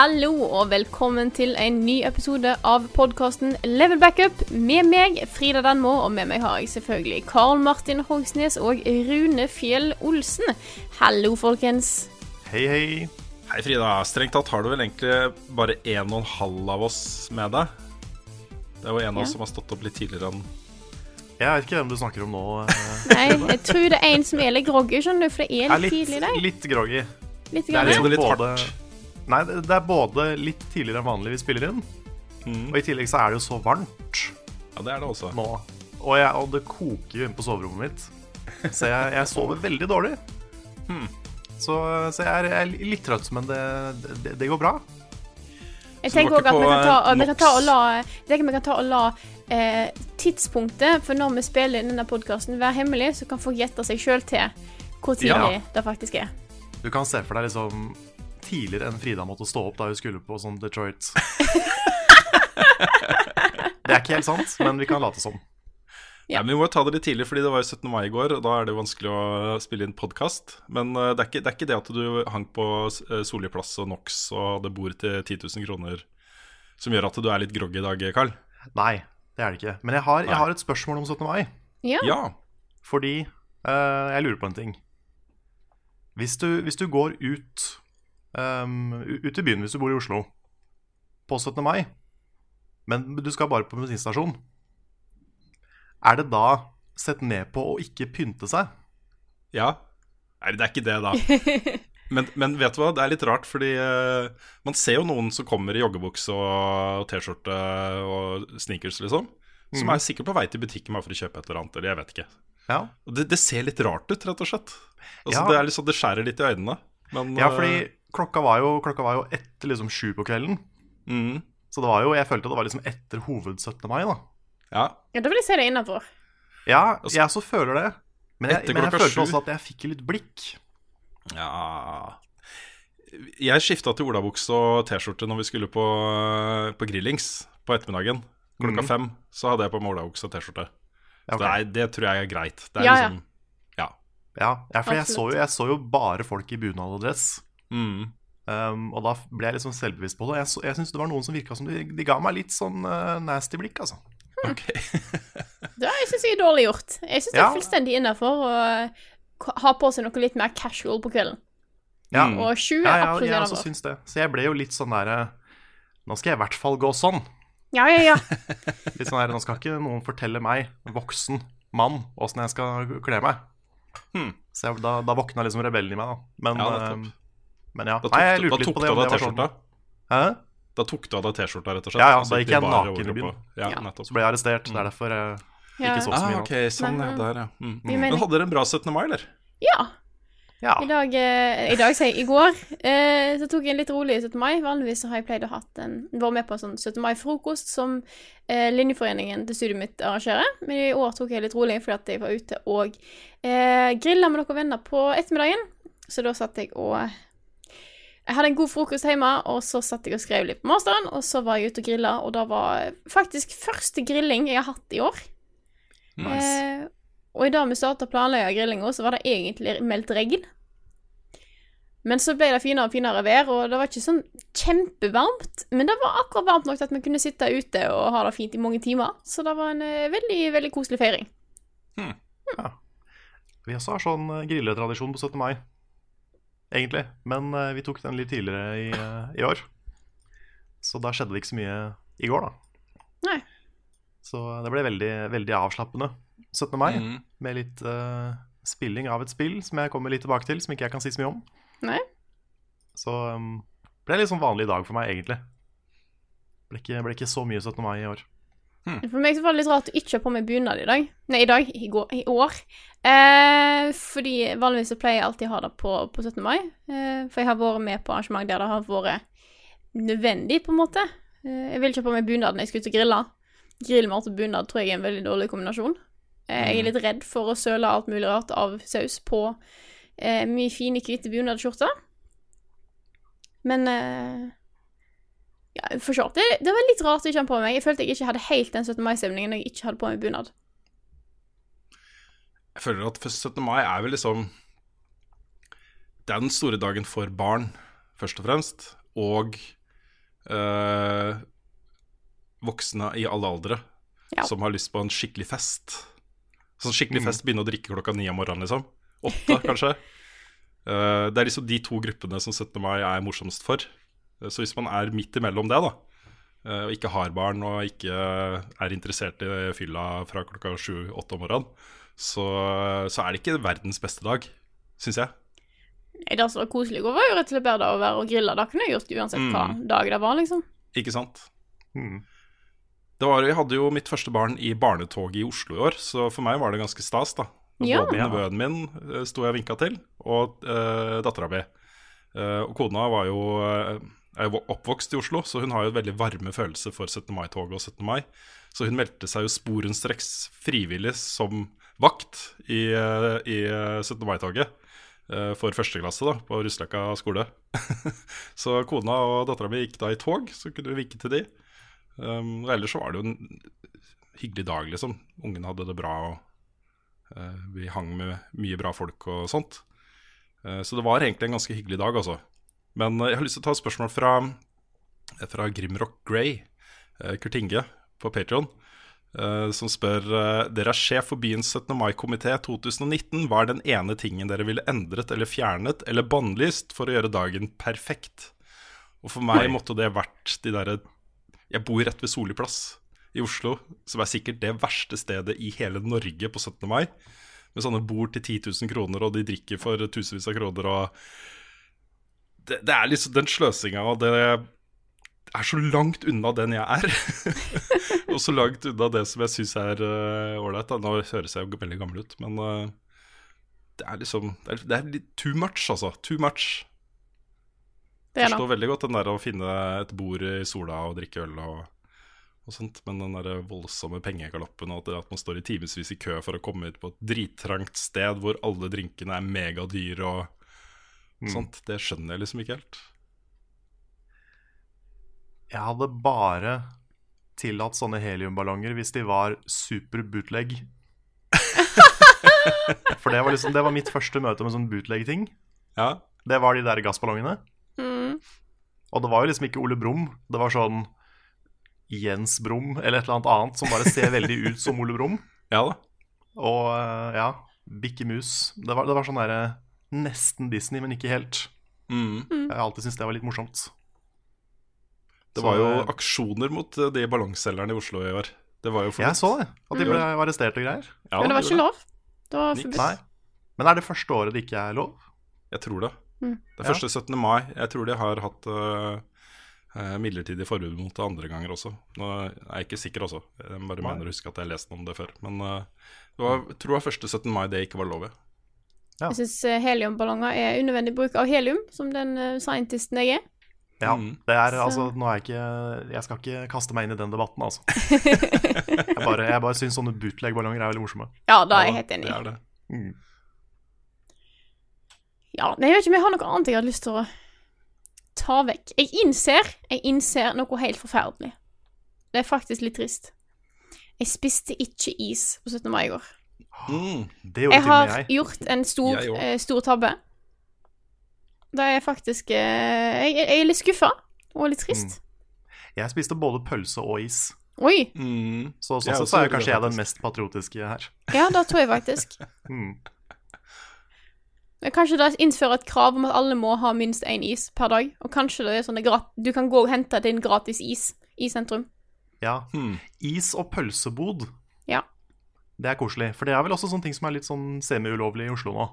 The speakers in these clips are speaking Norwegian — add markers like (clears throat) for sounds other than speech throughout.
Hallo og velkommen til en ny episode av podkasten Level Backup. Med meg Frida Danmo, og med meg har jeg selvfølgelig Karl Martin Hogsnes og Rune Fjell Olsen. Hallo, folkens. Hei, hei. Hei, Frida. Strengt tatt har du vel egentlig bare en og en halv av oss med deg. Det er jo en av Ja. oss som har stått opp litt tidligere enn Jeg vet ikke hvem du snakker om nå. eh, (laughs) Nei, jeg tror det er en som er litt groggy, skjønner du, for det er Er litt litt, tidlig i dag. litt groggy. Litt Det er liksom litt hardt. Nei, det er både litt tidligere enn vanlig vi spiller inn, Mm. og i tillegg så er det jo så varmt Ja, det er det også. nå. Og, jeg, og det koker jo inne på soverommet mitt. Så jeg, jeg sover veldig dårlig. Hmm. Så, så jeg er, jeg er litt trøtt, men det, det, det går bra. Jeg tenker òg også at vi kan ta, vi eh, kan ta og la, vi kan ta og la eh, tidspunktet for når vi spiller inn denne podkasten være hemmelig, så kan folk gjette seg sjøl til hvor tidlig Ja. det faktisk er. Du kan se for deg liksom tidligere enn Frida måtte stå opp da hun skulle på sånn Detroit. (laughs) Det er ikke helt sant, men vi kan late som. Ja. Nei, men Vi må jo ta det litt tidlig, fordi det var jo 17. mai i går, og da er det jo vanskelig å spille inn podkast. Men eh, det er, ikke, det er ikke det at du hang på uh, Solli plass og NOx og hadde bord til 10 000 kroner som gjør at du er litt groggy i dag, Carl? Nei, det er det ikke. Men jeg har, jeg har et spørsmål om 17. mai. Ja. Ja. Fordi uh, jeg lurer på en ting. Hvis du, hvis du går ut um, Ut i byen hvis du bor i Oslo på 17. mai, men du skal bare på bensinstasjon, er det da sett ned på å ikke pynte seg? Ja. Nei, det er ikke det, da. (laughs) Men, men vet du hva, det er litt rart, fordi uh, man ser jo noen som kommer i joggebukse og T-skjorte og sneakers, liksom. Som Mhm. er sikkert på vei til butikken bare for å kjøpe et eller annet, eller jeg vet ikke. Ja, Og det, det ser litt rart ut, rett og slett. Altså, Ja. det, er liksom, det skjærer litt i øynene. Men, ja fordi eh, klokka var jo, klokka var jo etter liksom sju på kvelden. mm, Så det var jo, jeg følte det var liksom etter hoved 17. mai, da. Ja. ja, da vil jeg se det innafor. Ja, jeg også føler det. Men jeg, men jeg følte 7. også at jeg fikk litt blikk. ja Jeg skifta til olabukse og T-skjorte når vi skulle på, på grillings på ettermiddagen. Klokka mm. fem så hadde jeg på meg olabukse og T-skjorte. Ja, ok. Det, er- det tror jeg er greit. Det er ja. liksom Ja. Ja, ja for jeg så, jo, jeg så jo bare folk i bunad og dress. Mm. Um, og da ble jeg litt sånn selvbevisst på det. Jeg, så, jeg syns det var noen som virka som de, de ga meg litt sånn uh, nasty blikk, altså. (laughs) Ok. (laughs) Det jeg syns jeg er dårlig gjort. Jeg syns det er fullstendig innafor å ha på seg noe litt mer casual på kvelden. Ja, Mm. Og sju ja, er ja absolutt jeg også syns det. Så jeg ble jo litt sånn derre Nå skal jeg i hvert fall gå sånn. Ja, ja, ja. (laughs) Litt sånn der, Nå skal ikke noen fortelle meg, voksen mann, åssen jeg skal kle meg. Hmm. Så jeg, da, da våkna liksom rebellen i meg, da. Men Ja, ja. Men ja. Da tok, Nei, jeg da lurte litt tok på du det. av om deg sånn- T-skjorta. Hæ? Da tok du av deg T-skjorta, rett og slett. Ja, ja, så da gikk jeg naken i byen. Ja, Ja. Så ble jeg arrestert. Det er derfor jeg ja. ikke så så mye Ah, ok, sånn, ja. Der, ja. Mm. Vi Men hadde dere en bra 17. mai, eller? ja. Ja. I dag, eh, i dag sier jeg i går, eh, så tok jeg en litt rolig 17. mai. Vanligvis så har jeg pleid å ha en, vært med på en sånn 17. mai-frokost som eh, linjeforeningen til studiet mitt arrangerer. Men i år tok jeg litt rolig fordi at jeg var ute og eh, grilla med noen venner på ettermiddagen. Så da satt jeg og Jeg hadde en god frokost hjemme, og så satt jeg og skrev litt på masteren, og så var jeg ute og grilla, og det var faktisk første grilling jeg har hatt i år. Nice. Eh, og i dag vi starta å planlegge grillinga, så var det egentlig meldt regn. Men så ble det finere og finere vær, og det var ikke sånn kjempevarmt. Men det var akkurat varmt nok til at vi kunne sitte ute og ha det fint i mange timer. Så det var en eh, veldig, veldig koselig feiring. Ja. Vi også har sånn eh, grilletradisjon på 17. mai, egentlig. Men uh, vi tok den litt tidligere i, uh, i år. Så da skjedde det ikke så mye i går, da. Nei. Så det ble veldig, veldig avslappende 17. mai, Mm. med litt uh, spilling av et spill som jeg kommer litt tilbake til, som ikke jeg kan si så mye om. Nei? Så um, ble det litt sånn vanlig dag for meg, egentlig. Ble ikke, ble ikke så mye 17. mai i år. For meg så var det litt rart å ikke ha på meg bunad i dag. Nei, i dag. I, går, i år. Eh, fordi vanligvis så pleier jeg alltid å ha det på, på 17. mai. Eh, for jeg har vært med på arrangement der det har vært nødvendig, på en måte. Eh, jeg vil ikke ha på meg bunad når jeg skal ut og grille. Grillmat og bunad tror jeg er en veldig dårlig kombinasjon. Eh, jeg er litt redd for å søle alt mulig rart av saus på eh, mye fine, hvite bunadskjorter. Men eh, ja, for så vidt. Det, det var litt rart å ikke ha på meg. Jeg følte jeg ikke hadde helt den 17. mai-stemningen når jeg ikke hadde på meg bunad. Jeg føler at 17. mai er vel liksom Det er den store dagen for barn, først og fremst. Og øh, voksne i alle aldre Ja. som har lyst på en skikkelig fest. Sånn skikkelig fest begynner å drikke klokka ni om morgenen, liksom. Åtte, (laughs) kanskje. uh, det er liksom de to gruppene som 17. mai er morsomst for. Eh, Så hvis man er midt imellom det, da, eh, og ikke har barn og ikke er interessert i fylla fra klokka sju-åtte om morgenen, så, så er det ikke verdens beste dag, syns jeg. Nei, Det som var koselig å være var jo rett og slett bare det å være og grille. Det kunne jeg gjort uansett hva dag det var, liksom. Ikke sant? Mm. Det var, jeg hadde jo mitt første barn i barnetoget i Oslo i år, så for meg var det ganske stas. da. Ja. Både nevøen min eh, sto jeg og vinka til, og uh, dattera mi. Uh, og kona var jo, eh, er jo oppvokst i Oslo, så hun har jo veldig varme følelser for 17. mai-toget og 17. mai. Så hun meldte seg jo sporenstreks frivillig som vakt i, eh, i eh, 17. mai-toget. eh, For første klasse da, på Rusløkka skole. (laughs) så kona og dattera mi gikk da i tog, så kunne vi vinke til de. Um, og ellers så var det jo en hyggelig dag, liksom. Ungene hadde det bra, og uh, vi hang med mye bra folk og sånt. Uh, så det var egentlig en ganske hyggelig dag, altså. Men eh, jeg har lyst til å ta et spørsmål fra, fra Grimrock Grey, uh, Kurt Inge, på Patreon som spør eh, Dere er sjef for byens 17. mai-komité 2019. Hva er den ene tingen dere ville endret eller fjernet eller bannlyst for å gjøre dagen perfekt? Og for meg måtte det vært de derre Jeg bor rett ved Soli plass i Oslo, som er sikkert det verste stedet i hele Norge på 17. mai. Med sånne bord til 10 000 kroner, og de drikker for tusenvis av kroner. Og det, det er liksom den sløsinga, og det er så langt unna den jeg er. (laughs) og så langt unna det som jeg syns er ålreit. Nå høres jeg jo veldig gammel ut, men uh, det er liksom Det er, det er litt too much, altså. Too much. Det er Forstår det. veldig godt den der å finne et bord i sola og drikke øl og, og sånt, men den der voldsomme pengegaloppen og at man står i timevis i kø for å komme ut på et drittrangt sted hvor alle drinkene er megadyre og sånt, det skjønner jeg liksom ikke helt. Jeg hadde bare tillatt sånne heliumballonger hvis de var super bootleg. (laughs) For det var, liksom, det var mitt første møte med sånn bootleg-ting. Ja, Det var de der gassballongene. Mm. Og det var jo liksom ikke Ole Brumm. Det var sånn Jens Brumm eller et eller annet annet som bare ser veldig ut som Ole Brumm. ja da. Og eh, ja, Bikke Mus. Det var, det var sånn derre nesten Disney, men ikke helt. Mm. Jeg har alltid syntes det var litt morsomt. Det var jo eh, aksjoner mot eh, de ballongselgerne i Oslo i år. Det var jo Jeg så det. At de ble Mm. arrestert og greier. Ja, Men det var ikke lov. Det var forbudt. Nei. Men er det første året det ikke er lov? Jeg tror det. Mm. Det er første 17. mai. Jeg tror de har hatt eh, eh, midlertidig forbud mot det andre ganger også. Nå er jeg ikke sikker også. Jeg bare mener å huske at jeg har lest om det før. Men uh, det var, jeg tror det var første 17. mai det ikke var lov i. Ja. Jeg syns heliumballonger er unødvendig bruk av helium, som den eh, scientisten jeg er. Ja, Mm. det er Så- altså Nå er jeg ikke Jeg skal ikke kaste meg inn i den debatten, altså. (laughs) Jeg bare, jeg bare syns sånne bootleg-ballonger er veldig morsomme. Ja, da er jeg helt enig. Det er det. Mm. Ja, nei, jeg vet ikke om jeg har noe annet jeg hadde lyst til å ta vekk. Jeg innser, jeg innser noe helt forferdelig. Det er faktisk litt trist. Jeg spiste ikke is på 17. mai i går. Mm. Det gjorde Jeg til og har med jeg. gjort en stor, Jeg eh, stor tabbe. Da er jeg faktisk eh, jeg, jeg er litt skuffa og litt trist. Jeg spiste både pølse og is. Oi! Mm. Så sånn sett så er jeg kanskje jeg den mest patriotiske her. Ja, da tror jeg faktisk. (laughs) Mm. Kanskje da innføre et krav om at alle må ha minst én is per dag. Og kanskje det er sånn at du kan gå og hente din gratis is i sentrum. Ja. Hmm. Is og pølsebod, Ja. Det er koselig. For det er vel også sånne ting som er litt sånn semi-ulovlig i Oslo nå.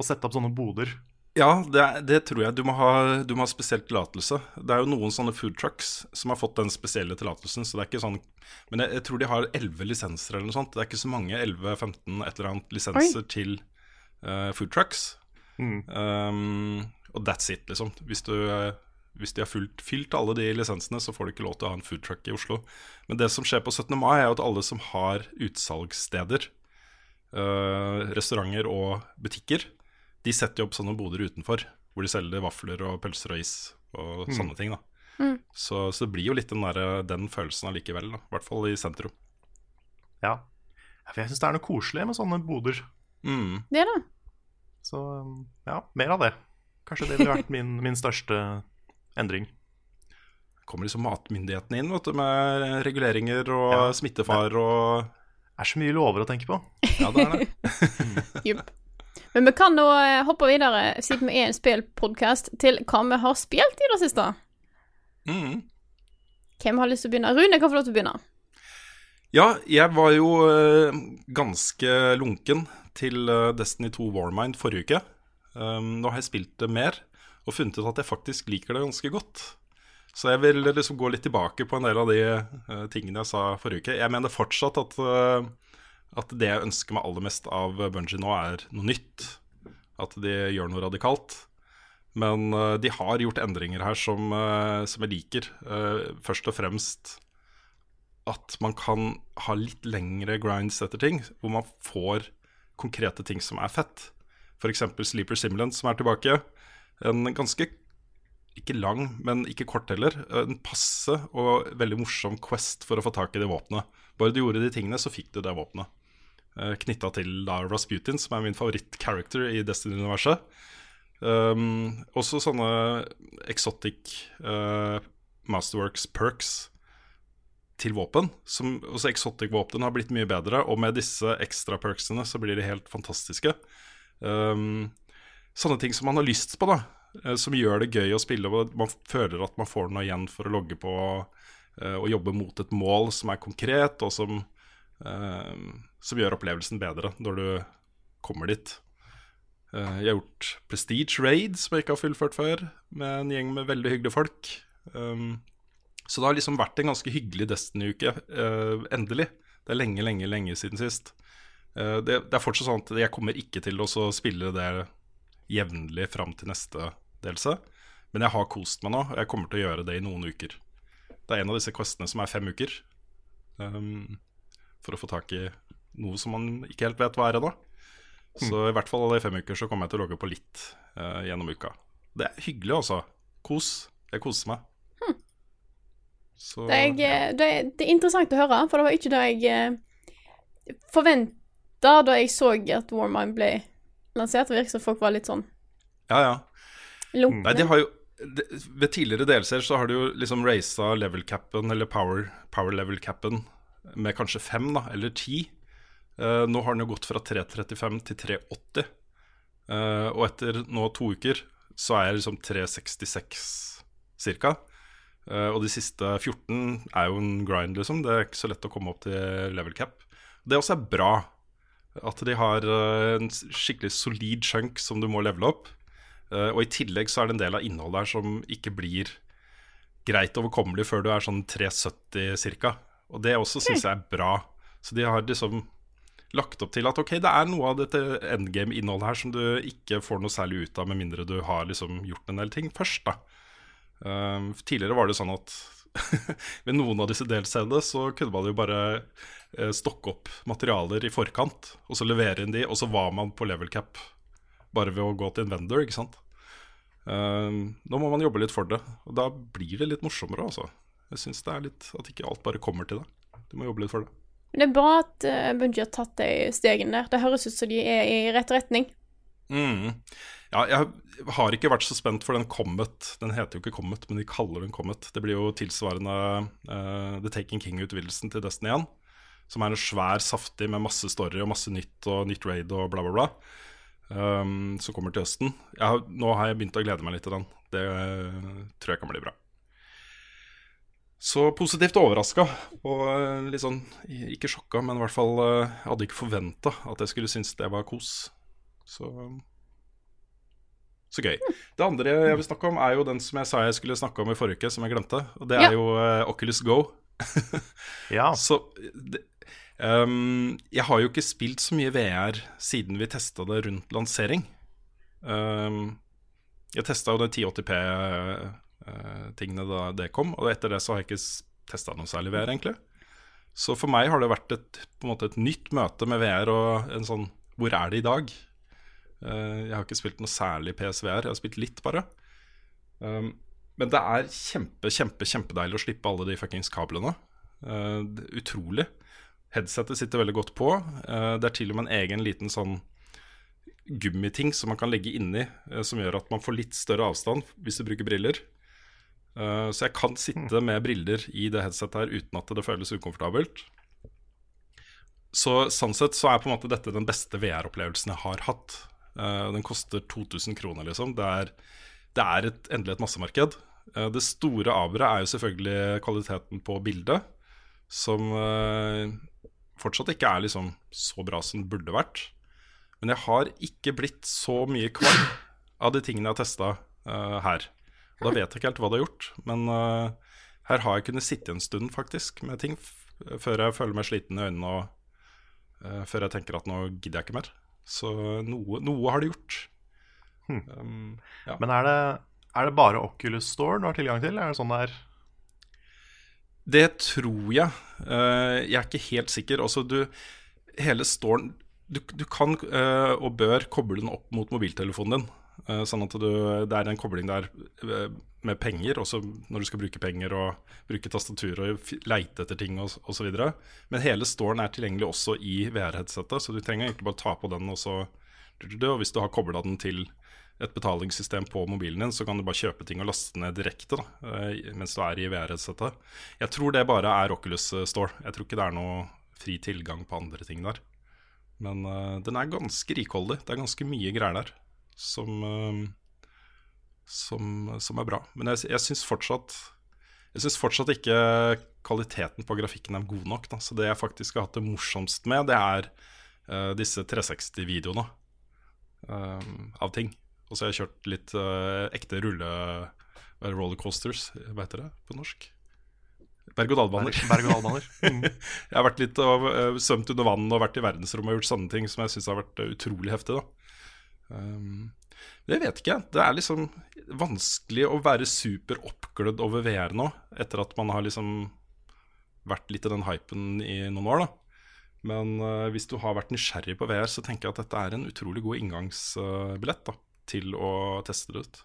Å sette opp sånne boder. Ja, det, er- det tror jeg. Du må, ha, du må ha spesiell tillatelse. Det er jo noen sånne food trucks som har fått den spesielle tillatelsen. Så det er ikke sånn Men jeg, jeg tror de har 11 lisenser eller noe sånt. Det er ikke så mange, 11-15 et eller annet lisenser til uh, food trucks. Um, og that's it, liksom. Hvis, du, eh, hvis de har fylt, fylt alle de lisensene, så får de ikke lov til å ha en foodtruck i Oslo. Men det som skjer på 17. mai, er jo at alle som har utsalgssteder, øh, restauranter og butikker, de setter jo opp sånne boder utenfor, hvor de selger vafler og pølser og is og sånne ting. da så, så det blir jo litt den, der, den følelsen allikevel, da. i hvert fall i sentrum. Ja. For jeg syns det er noe koselig med sånne boder. Mm. Det, da. Så ja, mer av det. Kanskje det ville vært min, min største endring. Kommer liksom matmyndighetene inn vet du, med reguleringer og Ja. smittefar og Det er så mye lover å tenke på. Ja, det er det. (laughs) Jupp. Men vi kan nå eh, hoppe videre, siden vi er en spillpodkast, til hva vi har spilt i det siste. Mm. Hvem har lyst til å begynne? Rune kan få lov til å begynne. Ja, jeg var jo eh, ganske lunken til eh, Destiny 2 Warmind forrige uke. Um, nå har jeg spilt det mer og funnet ut at jeg faktisk liker det ganske godt. Så jeg vil liksom gå litt tilbake på en del av de uh, tingene jeg sa forrige uke. Jeg mener fortsatt at, uh, at det jeg ønsker meg aller mest av Bungie nå, er noe nytt. At de gjør noe radikalt. Men uh, de har gjort endringer her som, som jeg liker. Først og fremst at man kan ha litt lengre grinds etter ting, hvor man får konkrete ting som er fett. F.eks. Sleeper Simulant, som er tilbake. En ganske ikke lang, men ikke kort heller. En passe og veldig morsom quest for å få tak i det våpenet. Bare du gjorde de tingene, så fikk du det våpenet. Knytta til da Rasputin, som er min favoritt-character i Destiny-universet. Um, også sånne exotic uh, Masterworks perks til våpen. Som, også exotic-våpen har blitt mye bedre, og med disse ekstra perksene så blir de helt fantastiske. Um, sånne ting som man har lyst på, da. eh, Som gjør det gøy å spille, og man føler at man får noe igjen for å logge på eh, og jobbe mot et mål som er konkret, og som, eh, som gjør opplevelsen bedre når du kommer dit. Jeg har gjort Prestige Raid, som jeg ikke har fullført før, med en gjeng med veldig hyggelige folk. Um, så det har liksom vært en ganske hyggelig Destiny-uke, endelig. Det er lenge, lenge, lenge siden sist. Det er fortsatt sånn at jeg kommer ikke til å spille det jevnlig fram til neste delelse. Men jeg har kost meg nå, og jeg kommer til å gjøre det i noen uker. Det er en av disse questene som er fem uker. Um, for å få tak i noe som man ikke helt vet hva er ennå. Så i hvert fall i fem uker så kommer jeg til å logge på litt uh, gjennom uka. Det er hyggelig, altså. Kos. Jeg koser meg. Så, Det er, ja. det, er, det er interessant å høre, for det var ikke det jeg eh, forventa da jeg så at Warmind ble lansert. Det virker som folk var litt sånn ja, ja. lunkne. Nei, de har jo de, Ved tidligere delser så har de jo liksom raisa level capen, eller power, power level capen, med kanskje fem, da, eller ti. Uh, nå har den jo gått fra 335 til 380. Uh, og etter nå to uker så er jeg liksom 366 cirka. Uh, og de siste 14 er jo en grind, liksom. Det er ikke så lett å komme opp til level cap. Det også er bra. At de har eh, en skikkelig solid chunk som du må levele opp. Eh, og i tillegg så er det en del av innholdet her som ikke blir greit overkommelig før du er sånn 370 ca. Og det også syns jeg er bra. Så de har liksom lagt opp til at ok, det er noe av dette endgame-innholdet her som du ikke får noe særlig ut av, med mindre du har liksom gjort en del ting først, da. Eh, tidligere var det sånn at (laughs) ved noen av disse delscenene så kunne man jo bare eh, stokke opp materialer i forkant, og så levere inn de, og så var man på level cap bare ved å gå til en vendor, ikke sant. Eh, nå må man jobbe litt for det, og da blir det litt morsommere, altså. Jeg syns det er litt at ikke alt bare kommer til deg. Du må jobbe litt for det. Men det er bra at uh, Bungie har tatt de stegene der. Det høres ut som de er i rett retning. Mm. Ja, jeg har ikke vært så spent for den Comet. Den heter jo ikke Comet, men de kaller den Comet. Det blir jo tilsvarende uh, The Taking King-utvidelsen til Destiny 1. Som er en svær, saftig med masse story og masse nytt og nytt raid og bla, bla, bla. Um, som kommer til høsten. Har, nå har jeg begynt å glede meg litt til den. Det uh, tror jeg kan bli bra. Så positivt overraska, og eh, litt sånn ikke sjokka, men i hvert fall hadde ikke forventa at jeg skulle synes det var kos. Så Så gøy. Det andre jeg vil snakke om, er jo den som jeg sa jeg skulle snakke om i forrige uke, som jeg glemte. Og det Ja. er jo uh, Oculus Go. (laughs) Ja. Så det, um, Jeg har jo ikke spilt så mye VR siden vi testa det rundt lansering. Um, jeg testa jo de 1080P-tingene da det kom, og etter det så har jeg ikke testa noe særlig VR, egentlig. Så for meg har det vært et, på en måte et nytt møte med VR og en sånn Hvor er det i dag? Eh, jeg har ikke spilt noe særlig PSVR, jeg har spilt litt, bare. Um, men det er kjempe, kjempe, kjempedeilig å slippe alle de fuckings kablene. Eh, utrolig. Headsetet sitter veldig godt på. Eh, det er til og med en egen liten sånn gummiting som man kan legge inni, som gjør at man får litt større avstand hvis du bruker briller. Så jeg kan sitte med briller i det headsetet her uten at det føles ukomfortabelt. Så sånn sett så er på en måte dette den beste VR-opplevelsen jeg har hatt. Eh, den koster 2000 kroner, liksom. Det er, det er et, endelig et massemarked. Eh, det store aberet er jo selvfølgelig kvaliteten på bildet, som eh, fortsatt ikke er liksom så bra som det burde vært. Men jeg har ikke blitt så mye kvalm av de tingene jeg har testa her. Og da vet jeg ikke helt hva det har gjort, men uh, her har jeg kunnet sitte en stund faktisk med ting før jeg føler meg sliten i øynene og uh, før jeg tenker at nå gidder jeg ikke mer. Så noe, noe har det gjort. Um, ja. Men er det, er det bare Oculus Store du har tilgang til? Er det sånn det er? Det tror jeg. Uh, jeg er ikke helt sikker. Altså, du, hele storen du, du kan uh, og bør koble den opp mot mobiltelefonen din. Eh, sånn at du, det er en kobling der eh, med penger, også når du skal bruke penger og bruke tastatur og leite etter ting osv. Men hele storen er tilgjengelig også i VR-headsetet, så du trenger egentlig bare ta på den og så Og hvis du har kobla den til et betalingssystem på mobilen din, så kan du bare kjøpe ting og laste ned direkte da, eh, mens du er i VR-headsetet. Jeg tror det bare er Oculus Store. Jeg tror ikke det er noe fri tilgang på andre ting der. Men uh, den er ganske rikholdig. Det er ganske mye greier der som, eh, som, som er bra. Men jeg, jeg syns fortsatt Jeg synes fortsatt ikke kvaliteten på grafikken er god nok. Da. Så det jeg faktisk har hatt det morsomst med, det er uh, disse 360-videoene uh, av ting. Og så har jeg kjørt litt uh, ekte rulle er rollercoasters, hva heter det på norsk? Berg-og-dal-baner. Berg-og-dal-baner. (laughs) Mm. Jeg har vært litt og svømt under vann og vært i verdensrommet og gjort sånne ting som jeg syns har vært eh, utrolig heftig. da um, Det vet ikke jeg. Det er liksom vanskelig å være super oppglødd over VR nå, etter at man har liksom vært litt i den hypen i noen år. da Men uh, hvis du har vært nysgjerrig på VR, så tenker jeg at dette er en utrolig god inngangsbillett da til å teste det ut.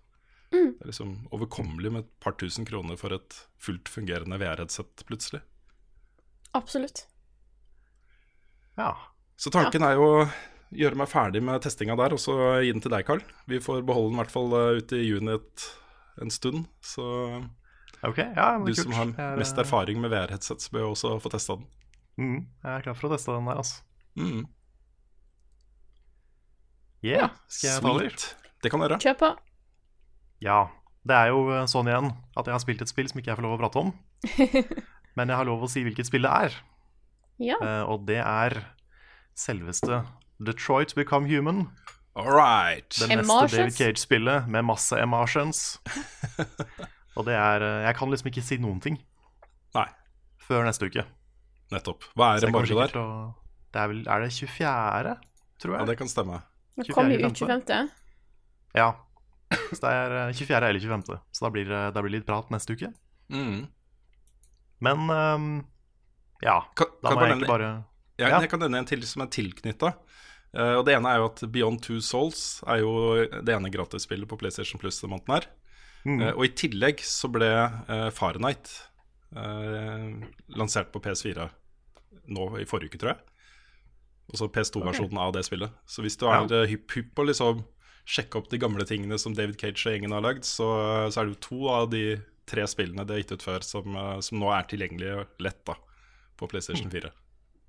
Det er liksom overkommelig med et par tusen kroner for et fullt fungerende VR-headset plutselig. Absolutt. Ja. Så tanken er jo gjøre meg ferdig med testinga der, og så gi den til deg, Carl. Vi får beholde den i hvert fall eh, ute i juni et, en stund. Så okay, ja, du kult. som har er, mest erfaring med VR-headsets, bør jo også få testa den. Mm, jeg er klar for å teste den der, altså. Mm. Yeah, skal jeg ta over? Det kan du gjøre. Kjør på. Ja. Det er jo eh, sånn igjen at jeg har spilt et spill som ikke jeg får lov å prate om. (laughs) Men jeg har lov å si hvilket spill det er. Ja. Uh, og det er selveste Detroit Become Human. All right. Det neste Emotions? David Cage-spillet med masse emotions. (laughs) og det er eh, Jeg kan liksom ikke si noen ting Nei, før neste uke. nettopp. Hva er embargo der? å- Det er vel Er det 24., tror jeg? Ja, det kan stemme. Det kommer jo ut 25.. 25. Ja. Så det er eh, 24. eller 25. Så da blir det blir litt prat neste uke. Mm. Men um, ja. Kan, Da kan må jeg jeg egentlig bare Ja, Ja. Jeg kan nevne en til som er tilknytta. Og det ene er jo at Beyond Two Souls er jo det ene gratisspillet på PlayStation Plus denne måneden her. Mm. Eh, og i tillegg så ble uh, Fahrenheit eh, lansert på PS4 nå i forrige uke, tror jeg. Altså PS2-versjonen av det spillet. Så hvis du er Ja. eh, hypp hypp på liksom sjekke opp de gamle tingene som David Cage og gjengen har lagd, så, så er det jo to av de tre spillene de har gitt ut før, som, eh, som nå er tilgjengelige lett da på PlayStation 4.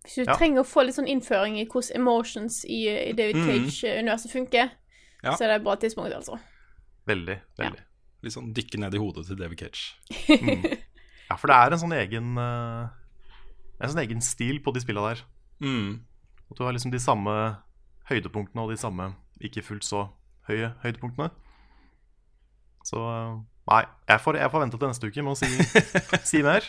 Hvis du Ja. trenger å få litt sånn innføring i hvordan emotions i, i David Mhm. Cage-universet funker, Ja. så er det et bra tidspunkt, altså. Veldig, veldig. Litt sånn dykke ned i hodet til David Cage. (laughs) Ja, for det er en sånn egen eh, En sånn egen stil på de spilla der. Mm. Og du har liksom de samme høydepunktene og de samme ikke fullt så høye høydepunktene. Så eh, nei, jeg får, jeg får vente til neste uke med å si, (laughs) si mer.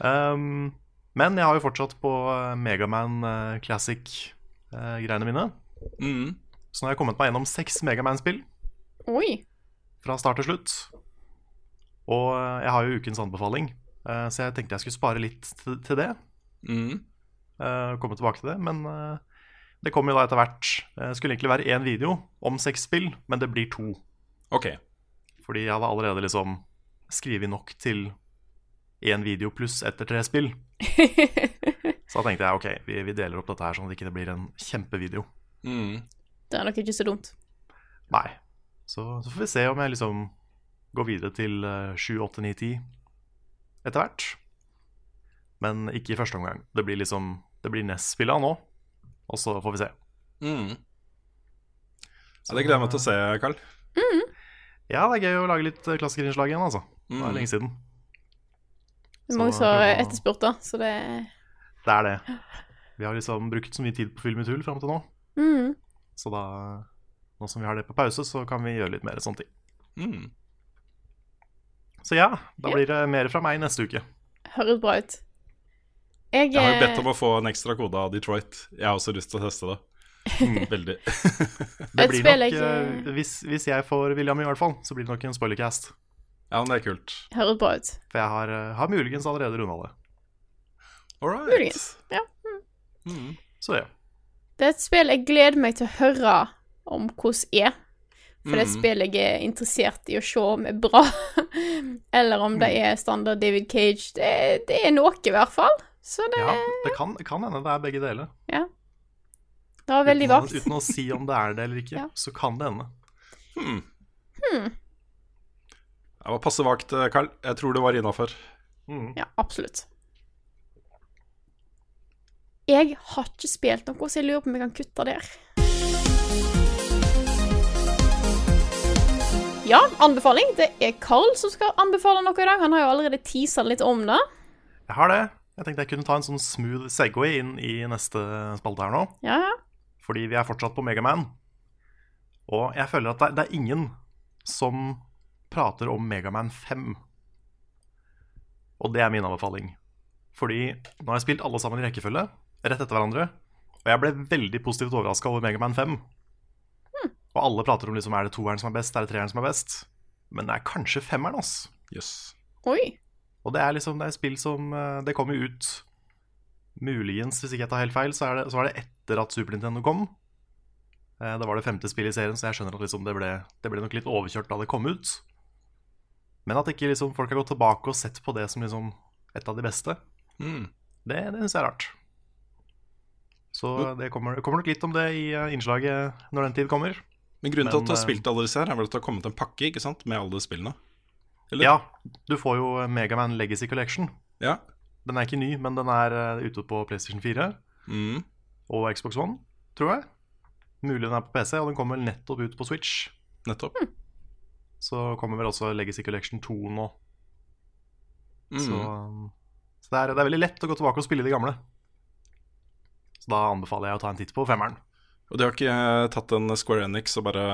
Um, men jeg har jo fortsatt på eh, Megaman eh, Classic-greiene mine. Mm. Så nå har jeg kommet meg gjennom seks Megaman-spill Oi. fra start til slutt. Og eh, jeg har jo ukens anbefaling, eh, så jeg tenkte jeg skulle spare litt til, det. Mm. eh, komme tilbake til det, men eh, det kommer jo da etter hvert. Det skulle egentlig være én video om seks spill, men det blir to. Ok. Fordi jeg hadde allerede liksom skrevet nok til én video pluss etter tre spill. (laughs) Så da tenkte jeg ok, vi, vi deler opp dette her sånn at det ikke blir en kjempevideo. Mm. Det er nok ikke så dumt. Nei. Så, så får vi se om jeg liksom går videre til eh, 7, 8, 9, 10 etter hvert. Men ikke i første omgang. Det blir liksom Det blir Ness-spilla nå, og så får vi se. Mm. Ja, det gleder jeg meg til å se, Carl. Ja, det er gøy å lage litt eh, klassikerinnslag igjen, altså. Det er Mm. lenge siden. Det er mange som har etterspurt, da, så det Det er det. Vi har liksom brukt så mye tid på Film i tull fram til nå. mm. Så da, nå som vi har det på pause, så kan vi gjøre litt mer sånne ting. Mm. Så ja, da blir det mer fra meg neste uke. Høres bra ut. Jeg, Jeg har jo eh, bedt om å få en ekstra kode av Detroit. Jeg har også lyst til å teste det. (laughs) Veldig. Det blir nok, eh, hvis, hvis jeg får William i hvert fall, så blir det nok en spoilercast. Ja, men det er kult. høres bra ut. For jeg har, eh, har muligens allerede runda det. All right. Muligens. Ja. Mm. Så ja. Det er et spill jeg gleder meg til å høre om hvordan er. For det er et Mhm. spill jeg er interessert i å se om er bra. (laughs) Eller om det er standard David Cage. Det, det er noe, i hvert fall. Så det, ja det kan, kan hende det er begge deler. det var veldig uten, vagt. uten å si om det er det eller ikke, (laughs) Ja. så kan det hende. Hmm. Hmm. Det var passe vagt, eh, Carl. Jeg tror det var innafor. Mm. Ja, absolutt. Jeg har ikke spilt noe, så jeg lurer på om jeg kan kutte der. Ja, anbefaling. Det er Carl som skal anbefale noe i dag. Han har jo allerede teasa litt om det. Jeg har det. Jeg tenkte jeg kunne ta en sånn smooth Segway inn i neste spalte her nå. Ja, ja. Fordi vi er fortsatt på Megaman. Og jeg føler at det, det er ingen som prater om Megaman 5. Og det er min anbefaling. Fordi nå har jeg spilt alle sammen i rekkefølge, rett etter hverandre. Og jeg ble veldig positivt overraska over Megaman 5. Og alle prater om liksom, er det toeren som er best, er det treeren som er best. Men det er kanskje femmeren, ass. Jøss. Oi. Og det er liksom det er et spill som eh, Det kommer jo ut Muligens, hvis ikke jeg tar helt feil, så er det, så var det etter at Super Nintendo kom. Da Det var det femte spillet i serien, så jeg skjønner at liksom det, ble, det ble nok litt overkjørt da det kom ut. Men at ikke liksom folk har gått tilbake og sett på det som liksom et av de beste, Mm. det, det syns jeg er rart. Så det kommer, kommer nok litt om det i eh, innslaget når den tid kommer. Men grunnen til Men, at du har eh, spilt alle disse her, er vel at det har kommet en pakke ikke sant, med alle spillene? Eller? Ja, du får jo Megaman Legacy Collection. Ja. Den er ikke ny, men den er eh, ute på PlayStation 4. Mm. og Xbox One, tror jeg. Mulig den er på PC, og den kommer vel nettopp ut på Switch. Nettopp. Så kommer vel også Legacy Collection 2 nå. Mm. Så, så det, er, det er veldig lett å gå tilbake og spille de gamle. Så da anbefaler jeg å ta en titt på femmeren. Og de har ikke eh, tatt en Square Enix og bare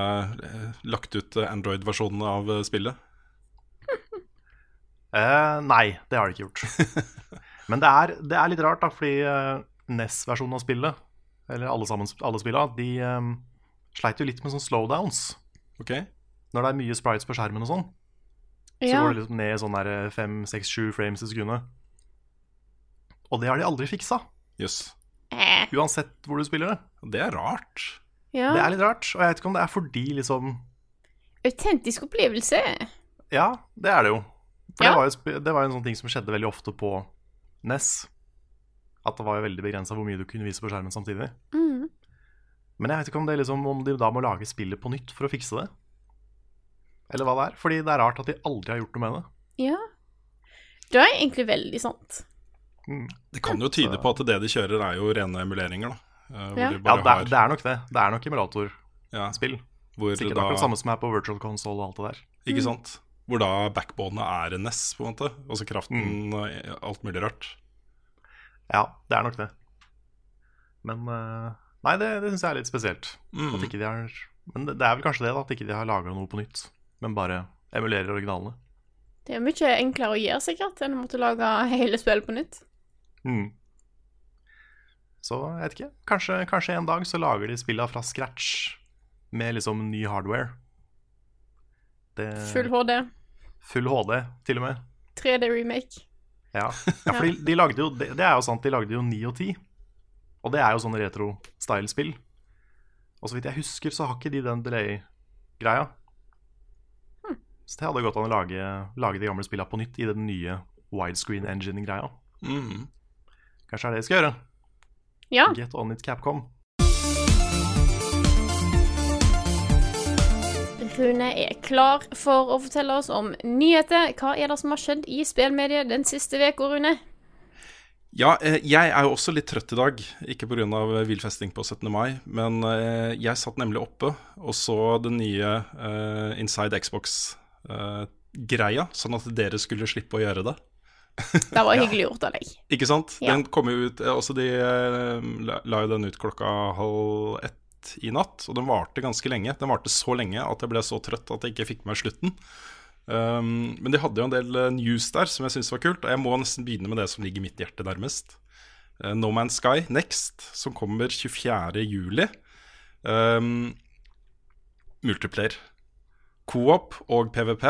eh, lagt ut eh, Android-versjonen av spillet? (laughs) Eh, nei, det har de ikke gjort. (laughs) Men det er, det er litt rart, da, fordi NES-versjonen av spillet, eller alle, sammen, alle spillene, de um, sleit jo litt med sånne slowdowns. Ok? Når det er mye sprites på skjermen og sånn. Så går det liksom ned i sånn der 5-6-7 frames i sekundet. Og det har de aldri fiksa, Jøss. Eh, uansett hvor du spiller det. Det er rart. ja. Det er litt rart, og jeg vet ikke om det er fordi liksom Autentisk opplevelse. Ja, det er det jo. For Ja. det, var jo, det var jo en sånn ting som skjedde veldig ofte på NES. At det var jo veldig begrensa hvor mye du kunne vise på skjermen samtidig. Mm. Men jeg vet ikke om, det liksom, om de da må lage spillet på nytt for å fikse det. Eller hva det er. Fordi det er rart at de aldri har gjort noe med det. Ja. Det er egentlig veldig sant. Det kan jo tyde på at det de kjører, er jo rene emuleringer, da. Eh, hvor Ja. de Ja, det er, det er nok det. Det er nok emulatorspill. ja, hvor Sikkert da, akkurat det samme som er på virtual console og alt det der. Ikke sant? Hvor da backbonet er en NES, på en måte. Og så kraften Mm. og alt mulig rart. Ja, det er nok det. Men eh, Nei, det, det syns jeg er litt spesielt. Mm. At ikke de har Men det, det er vel kanskje det, da, at ikke de har laga noe på nytt. Men bare emulerer originalene. Det er mye enklere å gjøre, sikkert, enn å måtte lage hele spillet på nytt. Mm. Så jeg vet ikke. Kanskje, kanskje en dag så lager de spillene fra scratch med liksom ny hardware. Det, Full HD. full HD, til og med. 3D-remake. Ja, (laughs) ja for de, de lagde jo det, det er jo sant, de lagde jo 9 og 10. Og det er jo sånn retro-style-spill. Og så vidt jeg husker, så har ikke de den delay-greia. Så det hadde gått an å lage, lage de gamle spillene på nytt i den nye widescreen engine-greia. Mm. Kanskje det er det jeg skal gjøre. Ja. Get on it, Capcom. Rune er klar for å fortelle oss om nyheter. Hva er det som har skjedd i spillmediet den siste uka, Rune? Ja, eh, jeg er jo også litt trøtt i dag. Ikke pga. villfesting på 17. mai, men eh, jeg satt nemlig oppe og så den nye eh, Inside Xbox-greia, sånn at dere skulle slippe å gjøre det. Det var (laughs) hyggelig gjort av deg. Ikke sant? Ja. Den kom jo ut eh, Også de eh, la, jo den ut klokka halv ett i natt, og den varte ganske lenge. Den varte så lenge at jeg ble så trøtt at jeg ikke fikk med slutten. Um, men de hadde jo en del news der som jeg syntes var kult, og jeg må nesten begynne med det som ligger mitt hjerte nærmest. Uh, no Man's Sky Next, som kommer 24. juli. Um, multiplayer. Coop og PVP.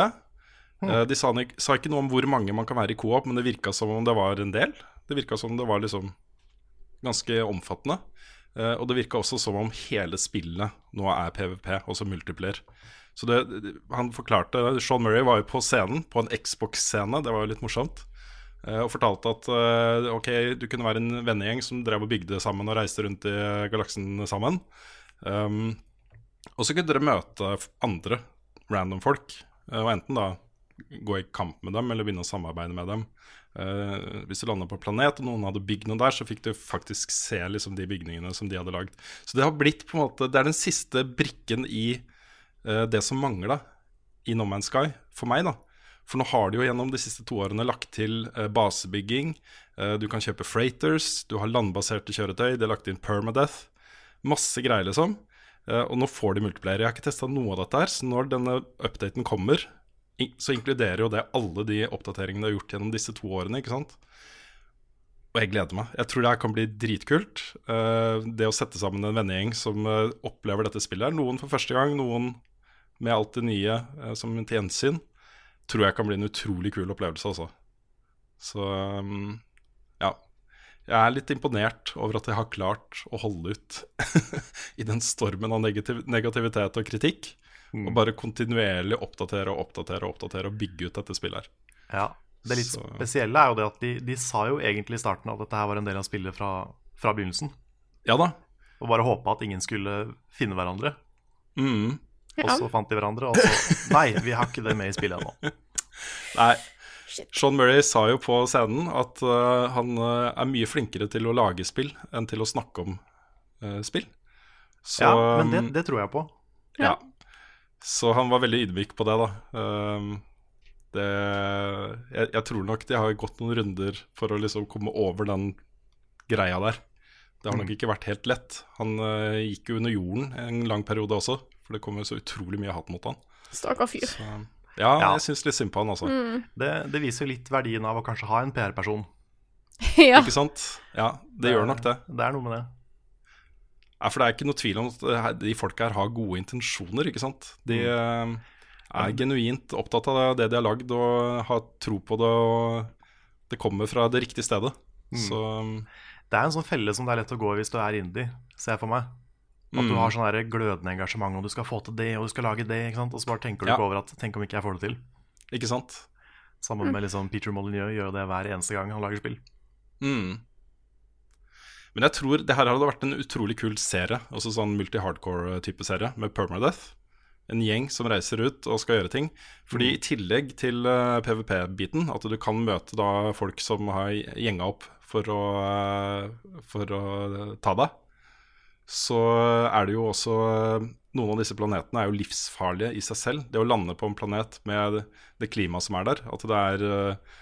Mm. de sa, sa ikke noe om hvor mange man kan være i coop, men det virka som om det var en del. Det virka som om det var liksom ganske omfattende. Eh, og det virka også som om hele spillet nå er PVP, også multiplier. Så det, han forklarte Sean Murray var jo på scenen, på en Xbox-scene, det var jo litt morsomt. eh, Og fortalte at eh, ok, du kunne være en vennegjeng som drev og bygde sammen og reiste rundt i galaksen sammen. Um, og så kunne dere møte andre random folk, eh, og enten da gå i kamp med dem eller begynne å samarbeide med dem. Uh, hvis du landa på planet og noen hadde bygd noe der, så fikk du faktisk se liksom, de bygningene som de hadde lagd. Så det har blitt på en måte Det er den siste brikken i uh, det som mangla i No Man's Sky, for meg, da. For nå har de jo gjennom de siste to årene lagt til uh, basebygging. du kan kjøpe freighters, du har landbaserte kjøretøy, de har lagt inn permadeath. Masse greier, liksom. Eh, og nå får de multiplayer. Jeg har ikke testa noe av dette her, så når denne updaten kommer, så inkluderer jo det alle de oppdateringene de har gjort gjennom disse to årene, ikke sant. Og jeg gleder meg. Jeg tror det her kan bli dritkult. Eh, det å sette sammen en vennegjeng som eh, opplever dette spillet her, noen for første gang, noen med alt det nye som til gjensyn, tror jeg kan bli en utrolig kul opplevelse, altså. Så ja. Jeg er litt imponert over at jeg har klart å holde ut (laughs) i den stormen av negativ negativitet og kritikk. Og bare kontinuerlig oppdatere og oppdatere og oppdatere og bygge ut dette spillet her. Ja. Det litt Så- spesielle er jo det at de, de sa jo egentlig i starten at dette her var en del av spillet fra, fra begynnelsen. Ja da. Og bare håpa at ingen skulle finne hverandre. Mm. Og så fant de hverandre, og så Nei, vi har ikke det med i spillet ennå. (laughs) Nei. Shit. Sean Murray sa jo på scenen at uh, han uh, er mye flinkere til å lage spill enn til å snakke om uh, spill. Så, Ja, men det, um, det tror jeg på. ja. Så han var veldig ydmyk på det, da. Um, det, jeg, jeg tror nok de har gått noen runder for å liksom komme over den greia der. Det har nok ikke vært helt lett. Han uh, gikk jo under jorden en lang periode også, for det kom jo så utrolig mye hat mot han. Stakkar fyr. Så, ja, Ja. jeg syns litt synd på han, altså. Det, det viser jo litt verdien av å kanskje ha en PR-person. (laughs) ja. Ikke sant? Ja, det gjør nok det. Det er noe med det. Ja, for det er ikke noe tvil om at de folka her har gode intensjoner, ikke sant. De mm. er genuint opptatt av det de har lagd, og har tro på det, og det kommer fra det riktige stedet. Så Det er en sånn felle som det er lett å gå i hvis du er indie, ser jeg for meg. At du Mm. har sånn der glødende engasjement, og du skal få til det, og du skal lage det. ikke sant? Og så bare tenker du Ja. ikke over at tenk om ikke jeg får det til. Ikke sant? Sammen med liksom Peter Molyneux gjør det hver eneste gang han lager spill. Mm. Men jeg tror det her hadde vært en utrolig kul serie, også sånn multi-hardcore-type serie, med Permadeath. En gjeng som reiser ut og skal gjøre ting. Fordi i tillegg til uh, PVP-biten, at du kan møte da folk som har gjenga opp for å, uh, for å uh, ta deg, så er det jo også Noen av disse planetene er jo livsfarlige i seg selv. Det å lande på en planet med det klimaet som er der, at det er eh,